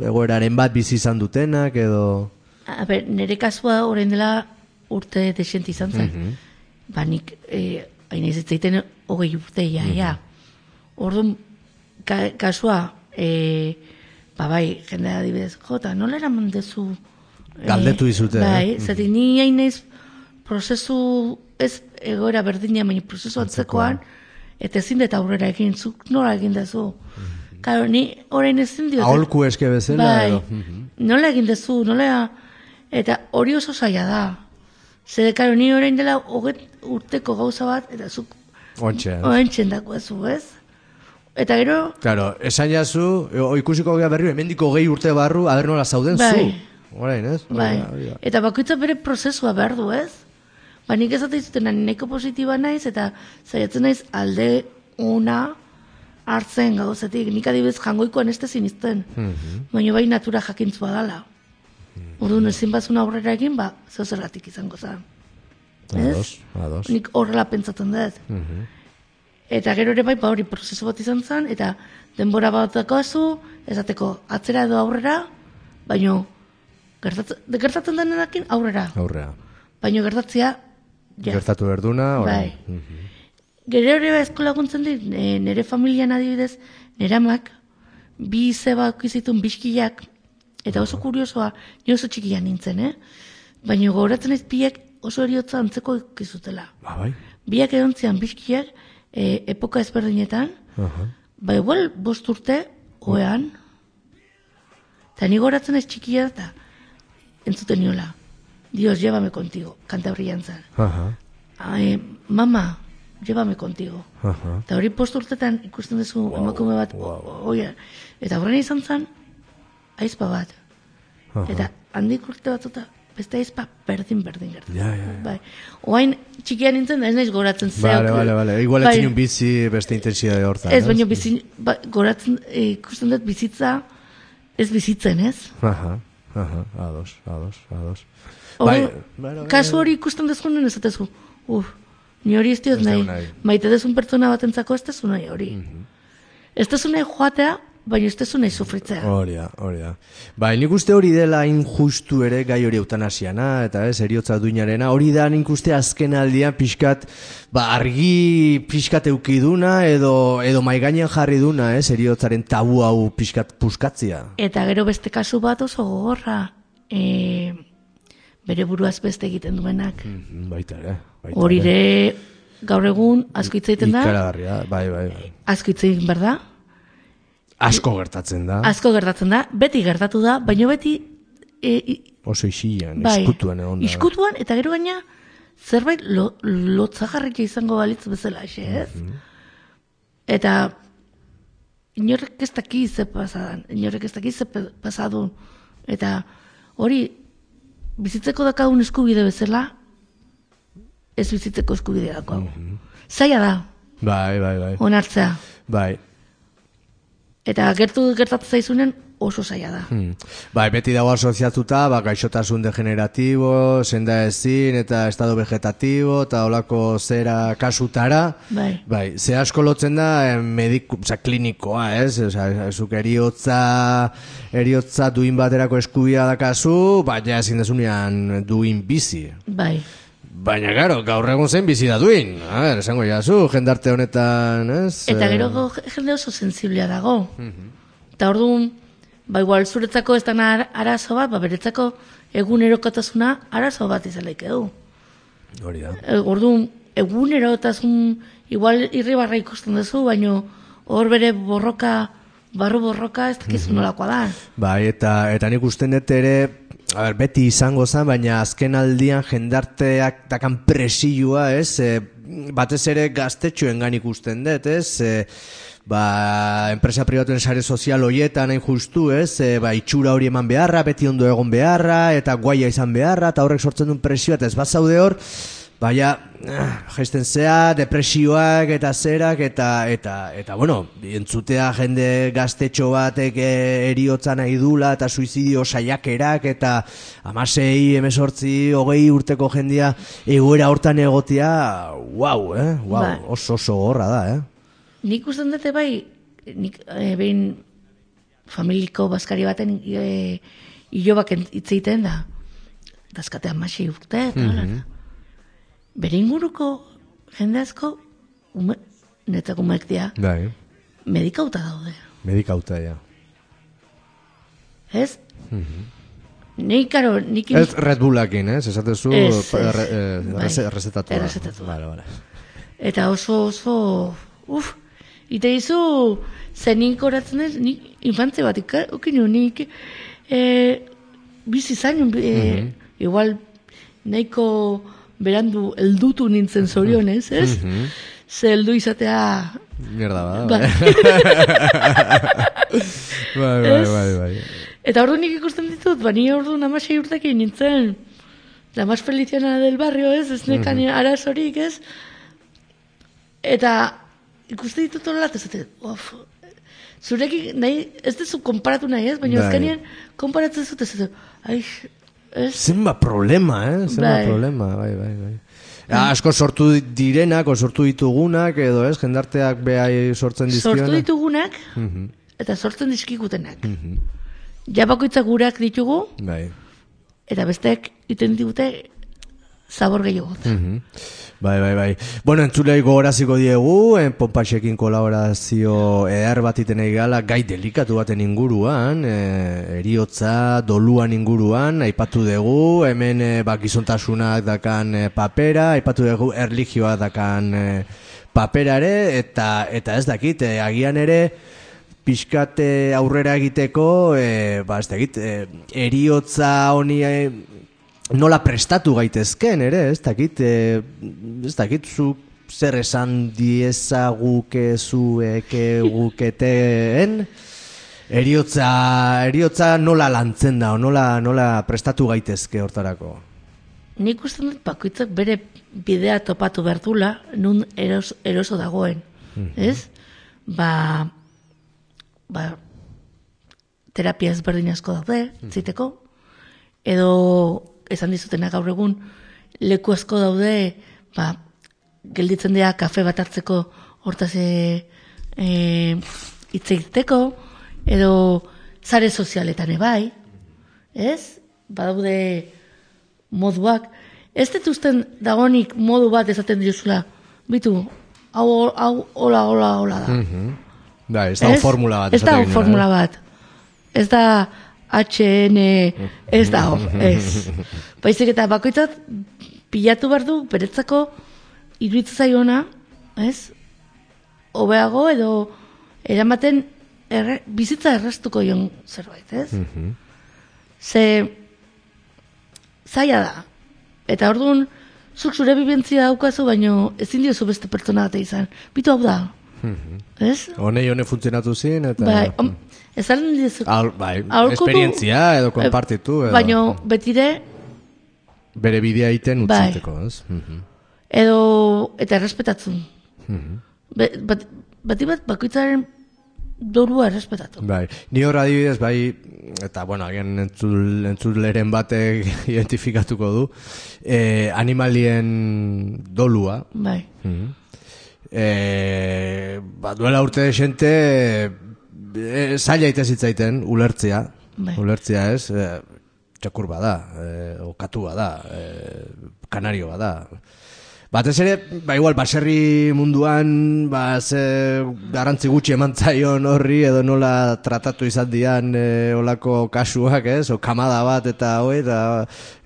egoeraren bat bizi izan dutenak edo... A ber, nire kasua horrein dela urte desent izan zen. Mm -hmm. Ba, nik, e, hain ez zaiten hogei urte, ja, mm -hmm. Orduan, ka, kasua, e, ba, bai, jendea adibidez, jota, nola eraman dezu... E, Galdetu izute, bai, eh? Zati, ni hain ez prozesu, ez egoera berdina, baina prozesu atzekoan, eta ezin dut aurrera egin, zuk nola egin dezu. Mm Karo, ni orain ezin diote. Aholku eske bezala. Bai, edo. Mhm. nola egin dezu, nola... Eta hori oso zaila da. Zer, karo, ni orain dela hoget urteko gauza bat, eta zuk... Oentxen. dako ez, ez? Eta gero... Claro, esan jazu, ikusiko gea berri, emendiko gehi urte barru, aber nola zauden bai. zu. Orain, ez? Bai. Eta bakoitza bere prozesua behar du, ez? Ba, nik ezate izuten neko positiba naiz, eta zaiatzen naiz alde una hartzen gauzetik. Nik adibez jangoikoan ez zinizten. Mm -hmm. Baina bai natura jakintzua dala. Orduan ezin bazuna aurrera egin, ba, zergatik izango zen. Ados, ados. Nik horrela pentsatzen dut. Mm Eta gero ere bai, ba hori prozesu bat izan zen, eta denbora bat azu, ezateko atzera edo aurrera, baino gertatzen, gertatzen denenakin aurrera. Aurrera. Baino gertatzea, ja. Gertatu berduna, bai. Mm Gero ere bai eskola guntzen dit, nire familian adibidez, nire amak, bi zebak izitun biskiak, Eta oso kuriosoa, ni oso txikia nintzen, eh? Baina gogoratzen ez biak oso eriotza antzeko ikizutela. Ba, bai. Biak egon zian bizkiak e, epoka ezberdinetan, uh -huh. ba igual bost urte, oean, eta ni gogoratzen ez txikia eta entzuten niola. Dios, llévame contigo, kanta horri jantzan. Uh -huh. mama, llévame contigo. Eta hori post urtetan ikusten duzu emakume bat, oia, eta horren izan zen, aizpa bat. Eta handik urte batuta, beste aizpa berdin, berdin, berdin. Ja, ja, Bai. Oain txikia nintzen da, ez naiz goratzen zeok. Vale, vale, vale. Igual Bai. etxinun bizi beste intensidade hortan. Ez, baina bizi, ba, goratzen, eh, ikusten dut bizitza, ez bizitzen, ez? Aha, aha, ados, ados, ados. Bai, bai, bai, kasu hori ikusten dezunen ez atezu. Uf, ni hori ez diot nahi. nahi. Maite dezun pertsona batentzako ez dezu nahi hori. Ez dezu nahi joatea, baina ez dezu nahi sufritzea. Hori da, hori da. Bai, nik uste hori dela injustu ere gai hori eutanasiana, eta ez, eriotza duinarena, hori da nik uste azken aldian pixkat, ba, argi pixkat eukiduna, edo, edo maiganean jarri duna, ez, eriotzaren tabu hau pixkat puskatzia. Eta gero beste kasu bat oso gogorra, e, bere buruaz beste egiten duenak. Mhm, Baita ere, baita Hori ere, gaur egun, asko egiten da, Ikaragarria, bai, bai, bai. asko hitz egin behar da, Asko gertatzen da, asko gertatzen da, beti gertatu da, baina beti e, oso isian, bai, eskutuan egon da. Iskutuan, eta gero gaina, zerbait lo, lotzagarrikia izango balitz bezala, xe, ez? Mhm. Eta inorrek ez daki ze pasadan, inorrek ez daki ze pasadun. Eta hori, bizitzeko dakagun eskubide bezala, ez bizitzeko eskubidea dako. Mhm. Zaila da, Bai, bai, bai. onartzea. Bai, Eta gertu gertatzen zaizunen oso zaila da. Hmm. Bai, beti dago asoziatuta, ba, gaixotasun degeneratibo, senda ezin, eta estado vegetatibo, eta olako zera kasutara. Bai. Bai, ze asko lotzen da eh, mediku, oza, klinikoa, ez? Oza, zuk eriotza, eriotza duin baterako eskubia dakazu, baina ezin desunean duin bizi. Bai. Baina, garo, gaur egun zen bizi da duin. A ber, esango jazu, jendarte honetan, ez? Eta Eh, gero go- jende oso sensiblea dago. Eta orduan, ba igual zuretzako ez dana ar- arazo bat, ba beretzako egunerokotasuna arazo bat izan du. Hori da. E, orduan, egunerotasun igual irribarra ikusten duzu, baino hor bere borroka, barru borroka ez dakizu nolakoa da. Bai, eta, eta nik usten dut ere, a ber, beti izango zen, baina azken aldian jendarteak dakan presioa, ez? E, batez ere gaztetxoen gan ikusten dut, ez? E, ba, enpresa pribatuen sare sozial hoietan hain justu, ez? E, ba, itxura hori eman beharra, beti ondo egon beharra, eta guaia izan beharra, eta horrek sortzen duen presioa, eta ez bazaude hor, Baina, ah, jaisten zea, depresioak eta zerak, eta, eta, eta, bueno, entzutea jende gaztetxo batek eh, eriotza nahi dula, eta suizidio saiakerak, eta amasei, emesortzi, hogei urteko jendia egoera hortan egotia, wow, eh? Wow, Bai. oso oso gorra da, eh? Nik usten dute bai, nik e, behin familiko baskari baten e, ilobak ent- hitz egiten da. Dazkate amasei urte, eta mm Bere inguruko jende asko, ume, netzako umeek dira, Bai, medikauta daude. medikauta, ja. Ez? Nei, karo, nik... Ez Red Bullakin, ez? Esatezu, Ez, ez. erre- eh, Bai. Vale, vale. Eta oso, oso, uf, ite izu, zen nik horatzen ez, nik infantze bat ukinu, nik e, bizi zainun, e, igual nahiko berandu eldutu nintzen zorionez, ez? Ze heldu izatea, Mierda, bada. *laughs* Bai. bai, bai, bai, bai. Eta ordu nik ikusten ditut, ba, ni ordu namasei urtekin nintzen, la más feliciana del barrio, ez, ez nekan arazorik, ez? Eta ikusten ditut horrela, eta zate, of, zurekin, nahi, ez duzu konparatu nahi, ez? Baina Bai. azkenean, konparatzen zute, zate, ai, ez? Zenba problema, eh? Zenba Bai. problema, bai, bai, bai. Ja, asko sortu direnak, o sortu ditugunak, edo ez, jendarteak behai sortzen dizkionak. Sortu ditugunak, Mhm, eta sortzen dizkigutenak. Ja bakoitzak gurak ditugu, Bai. eta besteek iten digute zabor gehiago. Mhm. Bai, bai, bai. Bueno, entzulei gogoraziko diegu, en Pompaxekin kolaborazio eder bat iten gala gai delikatu baten inguruan, e, eriotza, doluan inguruan, aipatu dugu, hemen e, ba, gizontasunak dakan e, papera, aipatu dugu erligioa dakan e, paperare, eta, eta ez dakit, e, agian ere, pixkat e, aurrera egiteko, e, ba, ez dakit, e, eriotza honi e, nola prestatu gaitezken ere, ez dakit, e, ez dakit zu zer esan diezaguke zueke guketeen eriotza, eriotza nola lantzen da, nola, nola prestatu gaitezke hortarako? Nik uste dut bakoitzak bere bidea topatu bertula, nun eros, eroso dagoen, mm ez? Ba, ba, terapia ezberdin asko daude, mm ziteko, edo esan dizutena gaur egun, leku asko daude, ba, gelditzen dira kafe bat hartzeko hortaz e, e, edo zare sozialetan ebai, ez? Badaude moduak, ez detuzten dagonik modu bat ezaten diozula, bitu, hau, hau, hola, hola, hola da. Mm -hmm. Da, ez da formula bat. Ez da formula bat. Ez da HN, *laughs* ez da, ez. Baizik eta bakoitzat, pilatu behar du, beretzako, iruditzen zaiona, ez? Obeago edo eramaten erre, bizitza errastuko joan zerbait, ez? Mm Ze zaila da. Eta orduan, zuk zure bibentzia daukazu, baino ezin diozu beste pertsona bat izan. Bitu hau da. Mm Ez? Hone hone funtzionatu zin, eta... Bai, om, ez alen dizu... Al, bai, esperientzia edo konpartitu. Edo. Baino, betire... Bere bidea iten utziteko, bai. ez? Mm edo eta errespetatzen. Mm bat, bati bat bakoitzaren dorua errespetatu. Bai, ni hor adibidez, bai, eta bueno, agian entzul, entzuleren batek *laughs* identifikatuko du, eh, animalien dolua. Bai. Mm eh, ba, duela urte desente, e, zaila ite zitzaiten, ulertzea. Bai. Ulertzea ez, e, txakur bada, e, okatu bada, e, kanario bada. Batez ere, ba igual, baserri munduan, ba, ze garantzi gutxi emantzaion horri, edo nola tratatu izan dian e, olako kasuak, ez? O kamada bat, eta, oi, eta,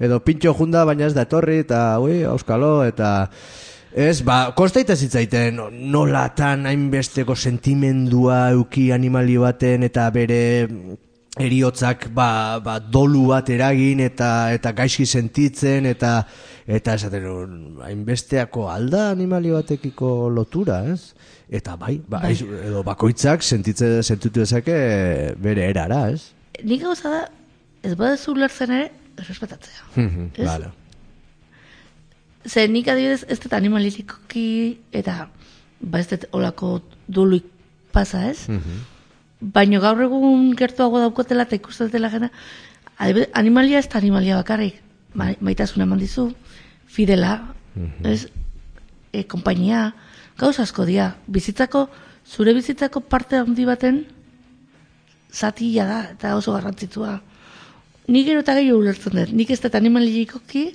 edo pintxo junda, baina ez da etorri, eta, oi, auskalo, eta... Ez, ba, konstaita zitzaiten nolatan hainbesteko sentimendua euki animali baten eta bere eriotzak ba, ba, dolu bat eragin eta eta gaizki sentitzen eta eta esaten hainbesteako alda animali batekiko lotura, ez? Eta bai, ba, bai. edo bakoitzak sentitze sentitu dezake bere erara, ez? Nik gauza da, ez badezu lertzen ere, errespetatzea. Mhm, vale. Ze nik adibidez ez dut animalitikoki eta ba ez dut olako duluik pasa, ez? Mm baino gaur egun gertuago daukotela eta ikustatela jena, animalia ez da animalia bakarrik, maitasuna eman dizu, fidela, mm ez, e, kompainia, gauz asko dia, bizitzako, zure bizitzako parte handi baten, zatila da, eta oso garrantzitua. Ni gero eta gehiago ulertzen dut, nik ez dut animalikoki,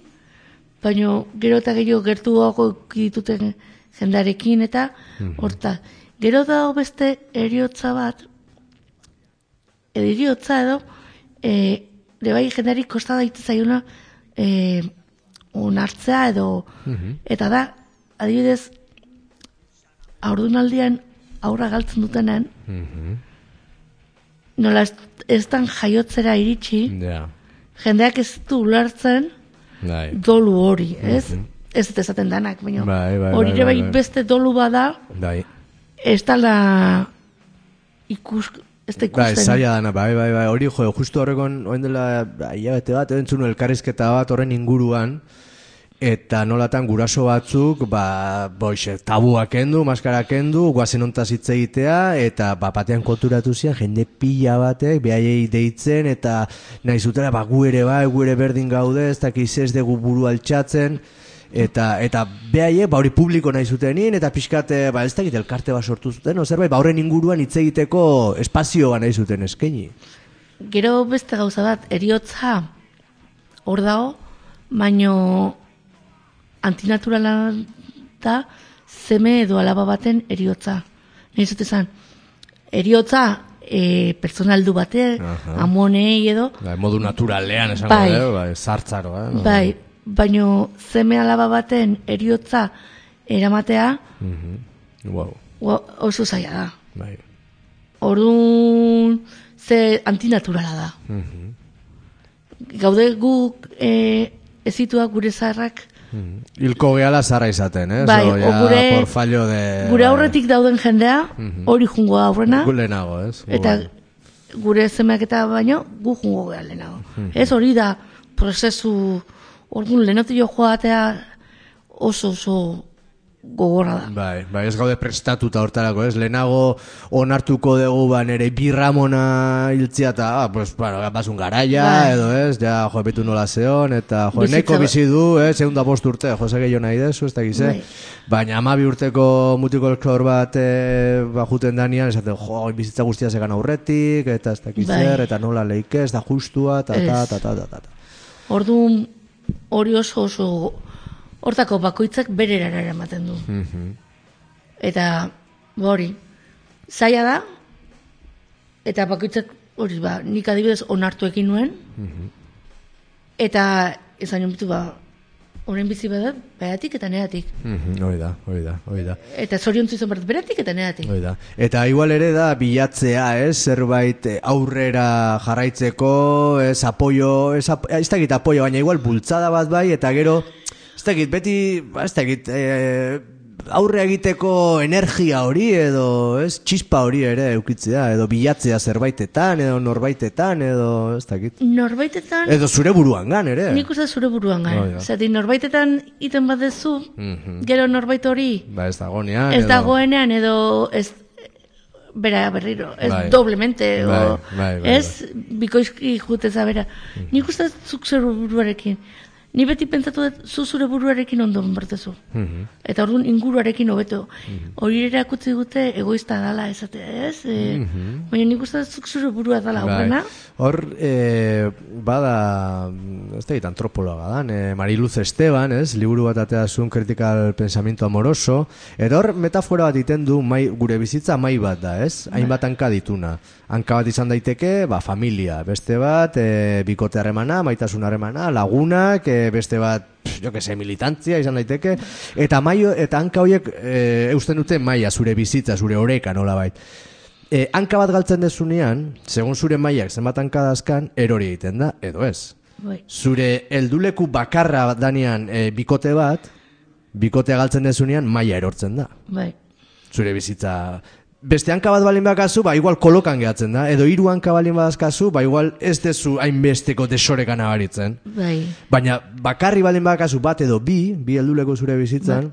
baino gero eta gehiago gertuago dituten jendarekin, eta mm horta, gero da beste eriotza bat, ediriotza edo, e, bai jendari kosta daite zaiuna e, onartzea edo, mhm. eta da, adibidez, aurdunaldian aurra galtzen dutenen, mm nola ez, dan jaiotzera iritsi, jendeak ez du ulertzen bai. dolu hori, ez? Mm Ez ez esaten danak, baina bai, bai, hori bai, bai, bai, beste dolu bada, bai. ez dala ikus, ez da ikusten. Ba, zaila dana, bai, bai, bai, hori, jo, justu horrekon, oen dela, bete bat, entzun elkarrizketa bat horren inguruan, eta nolatan guraso batzuk, ba, boixe, tabuak kendu, maskara kendu, guazen ontaz hitz egitea, eta ba, batean konturatu zian, jende pila batek, behaiei deitzen, eta nahi zutera, ba, gu ere bai, gu ere berdin gaude, ez dakiz ez dugu buru altxatzen, eta eta behaie ba hori publiko nahi zutenin eta pixkate ba ez dakit elkarte bat sortu zuten o zerbait ba horren inguruan hitz egiteko espazioa nahi zuten eskaini. Gero beste gauza bat eriotza hor dago baino antinaturala da zeme edo alaba baten eriotza nahi zute zan eriotza e, personaldu bate, amonei edo. Bai, modu naturalean esango bai, bai, zartzaro. Eh? Bai, baino zeme alaba baten eriotza eramatea mm -hmm. wow. oso zaila da. Bai. Orduan ze antinaturala da. Mm -hmm. Gaude guk e, ezituak gure zaharrak Hilko gehala zara izaten, eh? Bai, so, ja, gure, por fallo de... gure bai. aurretik dauden jendea, hori jungo aurrena, Gu lehenago, ez? Gu eta bai. gure zemeak eta baino, gu jungo geha lehenago. Ez hori da prozesu, orduan lehenatik jo joatea oso oso gogorra da. Bai, bai, ez gaude prestatuta hortarako, ez? Lehenago onartuko dugu ba nere birramona hiltzia eta, ah, pues, bueno, basun garaia, Bai. edo ez, ja, jo, betu nola zeon, eta, jo, Bizitza neko ba- bizi du, ez, egun da bost urte, jose gehiago nahi dezu, ez da gize, Bai. baina amabi urteko mutiko klor bat e, bajuten danean, esaten, jo, bizitza guztia zegan aurretik, eta ez da Bai. zer, eta nola leike, ez da justua, ta, ta, ta, ta, ta, ta. Orduan hori oso oso hortako bakoitzak bere erara ematen du. Mhm. Eta ba hori, zaila da, eta bakoitzak hori ba, nik adibidez onartu ekin nuen, eta izan joan bitu ba, orain bizi bada, beratik eta neatik. Mhm, Hori da, hori da, hori da. Eta zoriontzu izan behar beratik eta neatik. Hoi da. Eta igual ere da bilatzea, ez, zerbait eh, aurrera jarraitzeko, ez, apoio, ez, ap ez dakit apoio, baina igual bultzada bat bai, eta gero, ez dakit, beti, ba, ez dakit, eh, aurre egiteko energia hori edo, ez, txispa hori ere eukitzea, edo bilatzea zerbaitetan, edo norbaitetan, edo, ez dakit. Norbaitetan, Edo zure buruan gan, ere. nik uste zure buruan Oh, gara. ja. Zati, norbaitetan iten badezu, Mhm. gero norbait hori, Ba, ez dagonean, ez edo... dagoenean edo ez bera berriro, ez Bai. doblemente Bai, o, bai, bai, ez bikoizki juteza bera. Nik uste zuk zure buruarekin. Ni beti pentsatu dut zu zure buruarekin ondo bertezu. Mhm. Eta orduan inguruarekin hobeto. Hori ere akutzi dute egoista dala esatea, ez? E, Baina nik uste zuk zure burua dala Bai. Hor, e, bada, ez da, antropologa dan, e, Mariluz Esteban, ez, liburu bat atea zuen Critical Pensamiento Amoroso, eta hor metafora bat iten du mai, gure bizitza mai bat da, ez? Hainbat hanka dituna. Hanka bat izan daiteke, ba, familia, beste bat, e, bikote harremana, maitasun harremana, lagunak, e, beste bat, jo que se, militantzia izan daiteke, eta maio, eta hanka horiek e, eusten dute maia, zure bizitza, zure oreka, nola bait. E, hanka bat galtzen dezunean, segun zure mailak zenbat hanka dazkan, erori egiten da, edo ez. Bai. Zure helduleku bakarra danean e, bikote bat, bikotea galtzen dezunean, maila erortzen da. Bai. Zure bizitza... Beste hanka bat balin bakazu, ba igual kolokan gehatzen da, edo hiru hanka balin badazkazu, ba igual ez dezu hainbesteko desorekan abaritzen. Bai. Baina bakarri balin bakazu bat edo bi, bi helduleko zure bizitzan,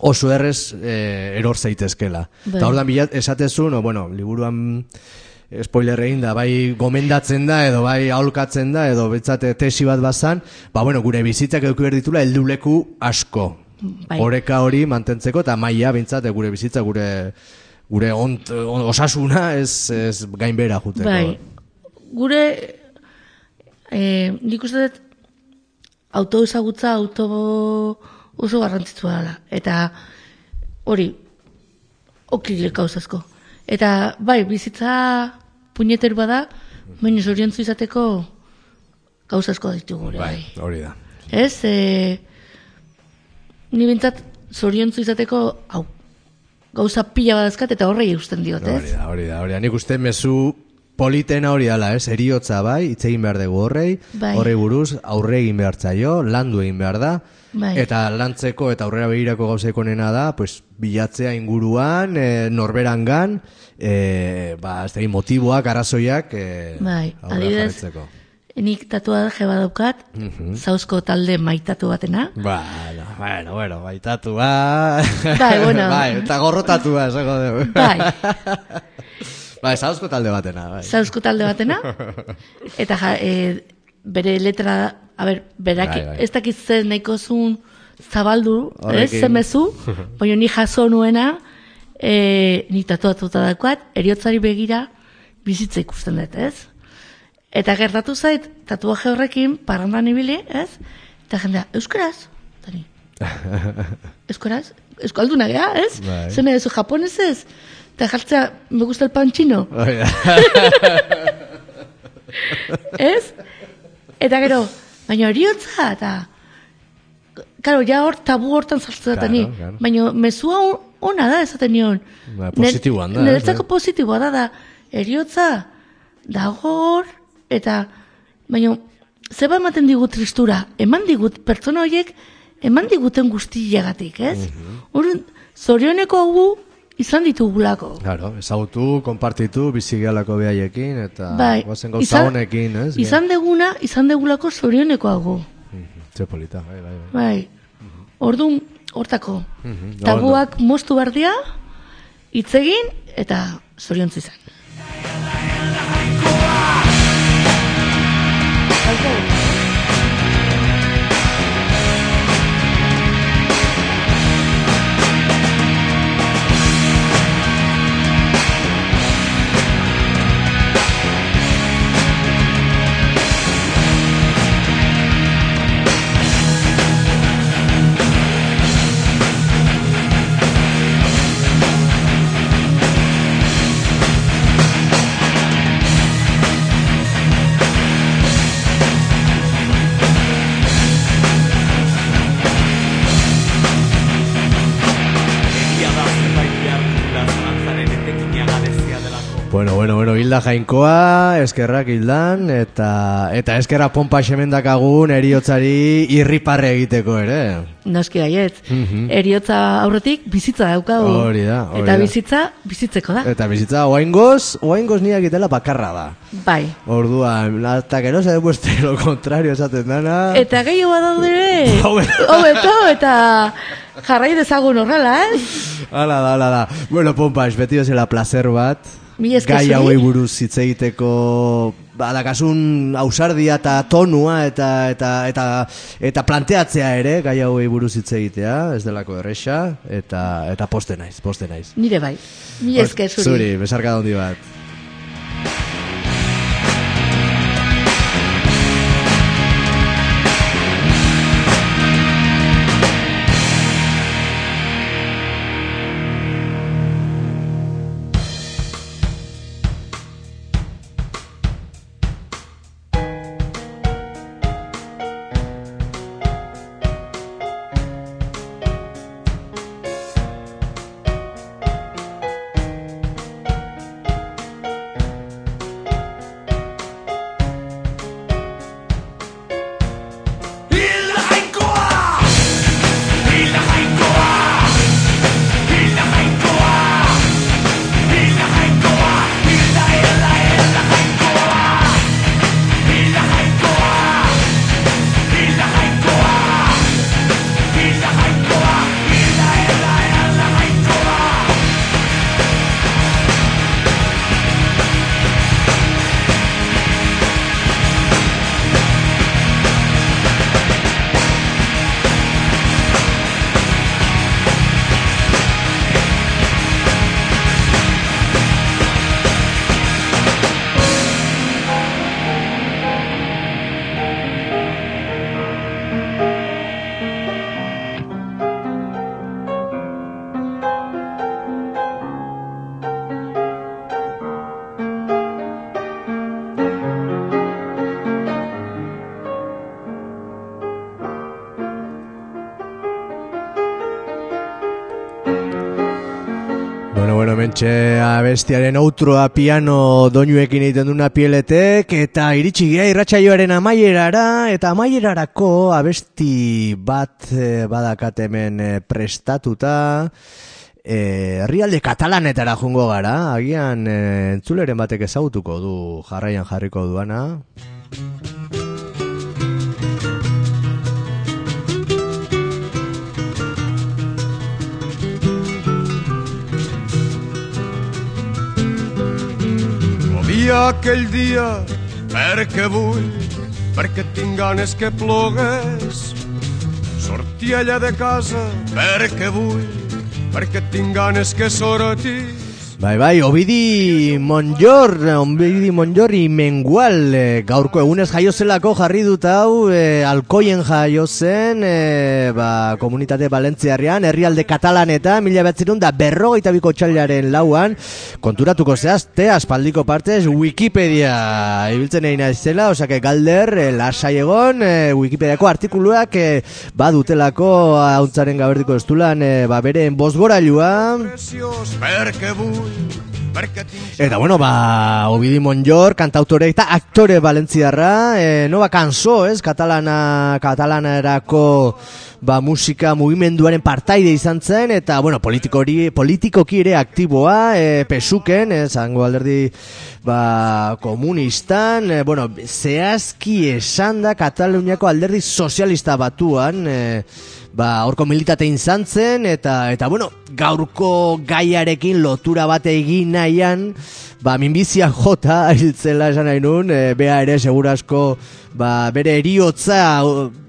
oso errez eh, eror zaitezkela. Bai. Eta ordan bilat esatezun, o, bueno, liburuan spoiler egin da, bai gomendatzen da, edo bai aholkatzen da, edo betzate tesi bat bazan, ba bueno, gure bizitzak eduki behar ditula helduleku asko. Bai. Oreka hori mantentzeko, eta maila bintzate gure bizitza, gure gure ont, on- osasuna ez, ez gainbera juteko. Bai. Gure eh, nik uste dut auto ezagutza auto oso garrantzitsua dela. Eta hori okile gauzazko. Eta bai, bizitza puñeter bada, baina zoriontzu izateko gauzazko ditugu. Bai, Bai. hori da. Ez, e, ni bintzat zoriontzu izateko hau, gauza pila badazkat eta horrei eusten diot, Hori ez? da, hori da, hori da. Nik uste mezu politena hori dala, ez? Eriotza bai, hitz egin behar dugu horrei, Bai. horrei buruz, aurre egin behar zaio, landu egin behar da, Bai. eta lantzeko eta aurrera begirako gauzeko nena da, pues, bilatzea inguruan, e, norberangan, e, ba, ez da, motiboak, arazoiak, e, Bai, aurrera adibidez, jarraitzeko. nik tatuaje bat daukat, zauzko talde maitatu batena. Bueno, bueno, bueno, baitatu, ba... Bai, bueno. *laughs* bai, eta gorrotatu, ba, esako dugu. Bai, *laughs* Ba, ezauzko talde batena, bai. zauzko talde batena. *laughs* Eta ja, e, bere letra, a ber, berak, Bai, bai. ez dakit zen nahiko zuen zabaldu, ez, Horrekin. zemezu, *laughs* baina ni jaso nuena, e, ni tatuatuta dakoat, eriotzari begira bizitza ikusten dut, ez? Eta gertatu zait, tatuaje horrekin, parrandan ibili, ez? Eta jendea, euskaraz? Eta ni, *laughs* euskaraz? Euskalduna gea, ez? Bai. Zene ez japonesez? Eta jartzea, me gusta el pan chino. Hori da. *laughs* ez? Eta gero, baina horiotza, eta... Karo, ja hor tabu hortan sartzen Claro, ni. claro. Baina mezua on- ona da esaten nion. Ba, positiboan da, Niretzako eh? positiboa da, da. Eriotza, dago hor, eta... Baina, zeba ematen digut tristura? Eman digut pertsona horiek eman diguten guztiagatik, ez? Mm zorioneko hau izan ditugulako. Claro, ezagutu, konpartitu, bizigalako behaiekin, eta bai, guazen gauza honekin, ez? Izan deguna, izan degulako zorioneko hau. Ze polita, bai, bai. Bai, bai. orduan, hortako, tabuak moztu bardia, itzegin, eta zoriontzi zen. Hilda Jainkoa, eskerrak Hildan, eta eta eskerra pompa semendakagun eriotzari irriparre egiteko ere. Noski gaiet, mm eriotza aurretik bizitza dauka Hori da, hori Eta bizitza, bizitzeko da. Eta bizitza, oaingoz, oaingoz niak itela bakarra da. Bai. Orduan, hasta que no se demuestre lo contrario esaten dana. Eta gehiago badaudere, hobeto, *laughs* eta jarrai dezagun horrela, eh? Hala da, hala da. Bueno, pompa, es beti la placer bat. Gai hauei buruz hitz egiteko badakasun ausardia eta tonua eta eta eta eta planteatzea ere gai hauei buruz hitz egitea, ez delako erresa eta eta poste naiz, poste naiz. Nire bai. Mi eske zuri. Zuri, besarka handi bat. Abestiaren outroa piano doinuekin egiten duna pieletek eta iritsi gira irratsaioaren amaierara eta amaierarako abesti bat e, badakat hemen eh, prestatuta. Eh, herrialde katalanetara jungo gara agian e, entzuleren batek ezagutuko du jarraian jarriko duana aquell dia perquè vull, perquè tinc ganes que plogues. Sortir allà de casa perquè vull, perquè tinc ganes que sortis. Bai, bai, obidi monjor, obidi monjor mengual, e, gaurko egunez jaio zelako jarri dut hau, e, alkoien jaio zen, e, ba, komunitate balentziarrean, herrialde katalaneta, mila betzirun da berrogeita biko txailaren lauan, konturatuko zehazte, aspaldiko partez, Wikipedia, ibiltzen egin zela, osake galder, e, lasai egon, e, Wikipediako artikuluak, e, ba, dutelako, hauntzaren gaberdiko estulan, e, ba, beren bosgorailua, Eta bueno, ba, Obidi Monjor, kantautore eta aktore valentziarra, e, nova kanso, ez, katalana, katalana erako, ba, musika mugimenduaren partaide izan zen, eta, bueno, politikori, politikoki ere aktiboa, e, pesuken, ez, zango alderdi, ba, komunistan, e, bueno, zehazki esan da Kataluniako alderdi sozialista batuan, e, ba, orko militate izan zen, eta, eta, bueno, gaurko gaiarekin lotura bate egin nahian, ba, minbizia jota, *laughs* hiltzela esan nahi nun, e, bea ere, segurasko, ba, bere eriotza,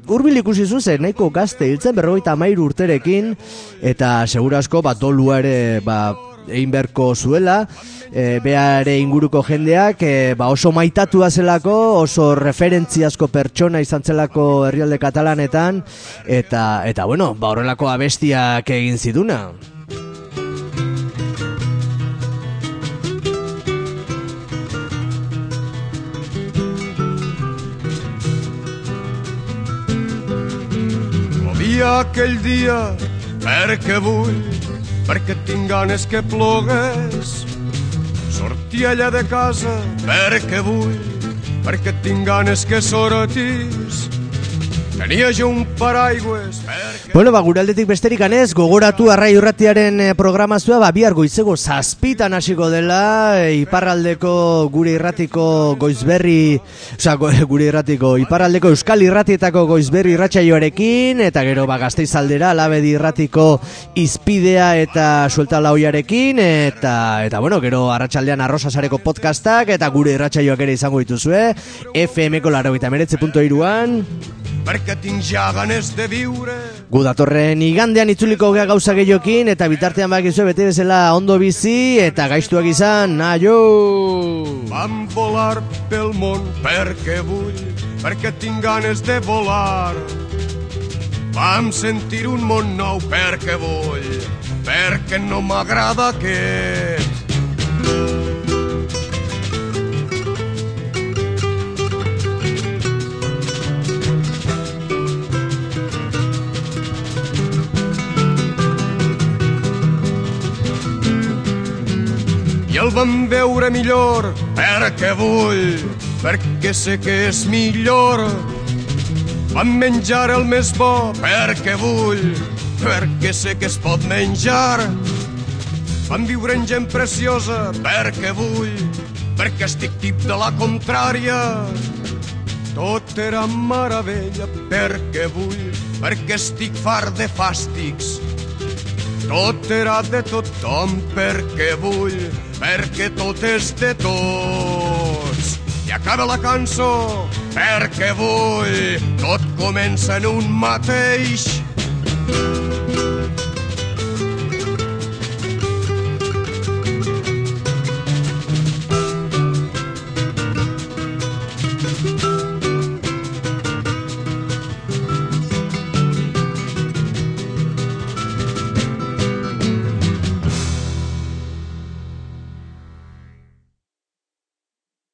urbil ikusi zuzen, nahiko gazte, hiltzen berrogeita mairu urterekin, eta segurasko, ba, dolua ere, ba, egin berko zuela, e, beare inguruko jendeak e, ba oso maitatua zelako, oso referentziazko pertsona izan zelako herrialde katalanetan, eta, eta bueno, ba horrelako abestiak egin ziduna. aquell dia perquè vull perquè tinc ganes que plogues. Sortir allà de casa perquè vull, perquè tinc ganes que sortis. Bueno, ba, guraldetik besterik anez, gogoratu arrai urratiaren eh, programazioa, ba, bihar goizego zazpitan hasiko dela, e, iparraldeko gure irratiko goizberri, oza, *laughs* gure irratiko, iparraldeko euskal irratietako goizberri irratxaioarekin, eta gero, ba, gazteizaldera, labedi irratiko izpidea eta suelta lauiarekin, eta, eta, bueno, gero, arratsaldean arrosasareko podcastak, eta gure irratxaioak ere izango dituzue, FM-ko laro eta meretze.iruan, perquè tinc ja ganes de viure. Gu datorren igandean itzuliko gea gauza gehiokin eta bitartean bak izue bete bezala ondo bizi eta gaiztuak izan, aio! Vam volar pel món perquè vull, perquè tinc ganes de volar. Vam sentir un món nou perquè vull, perquè no m'agrada aquest. El vam veure millor perquè vull, perquè sé que és millor. Vam menjar el més bo perquè vull, perquè sé que es pot menjar. Vam viure en gent preciosa perquè vull, perquè estic tip de la contrària. Tot era meravella perquè vull, perquè estic fart de fàstics. Tot era de tothom perquè vull, perquè tot és de tots. I acaba la cançó perquè vull, tot comença en un mateix.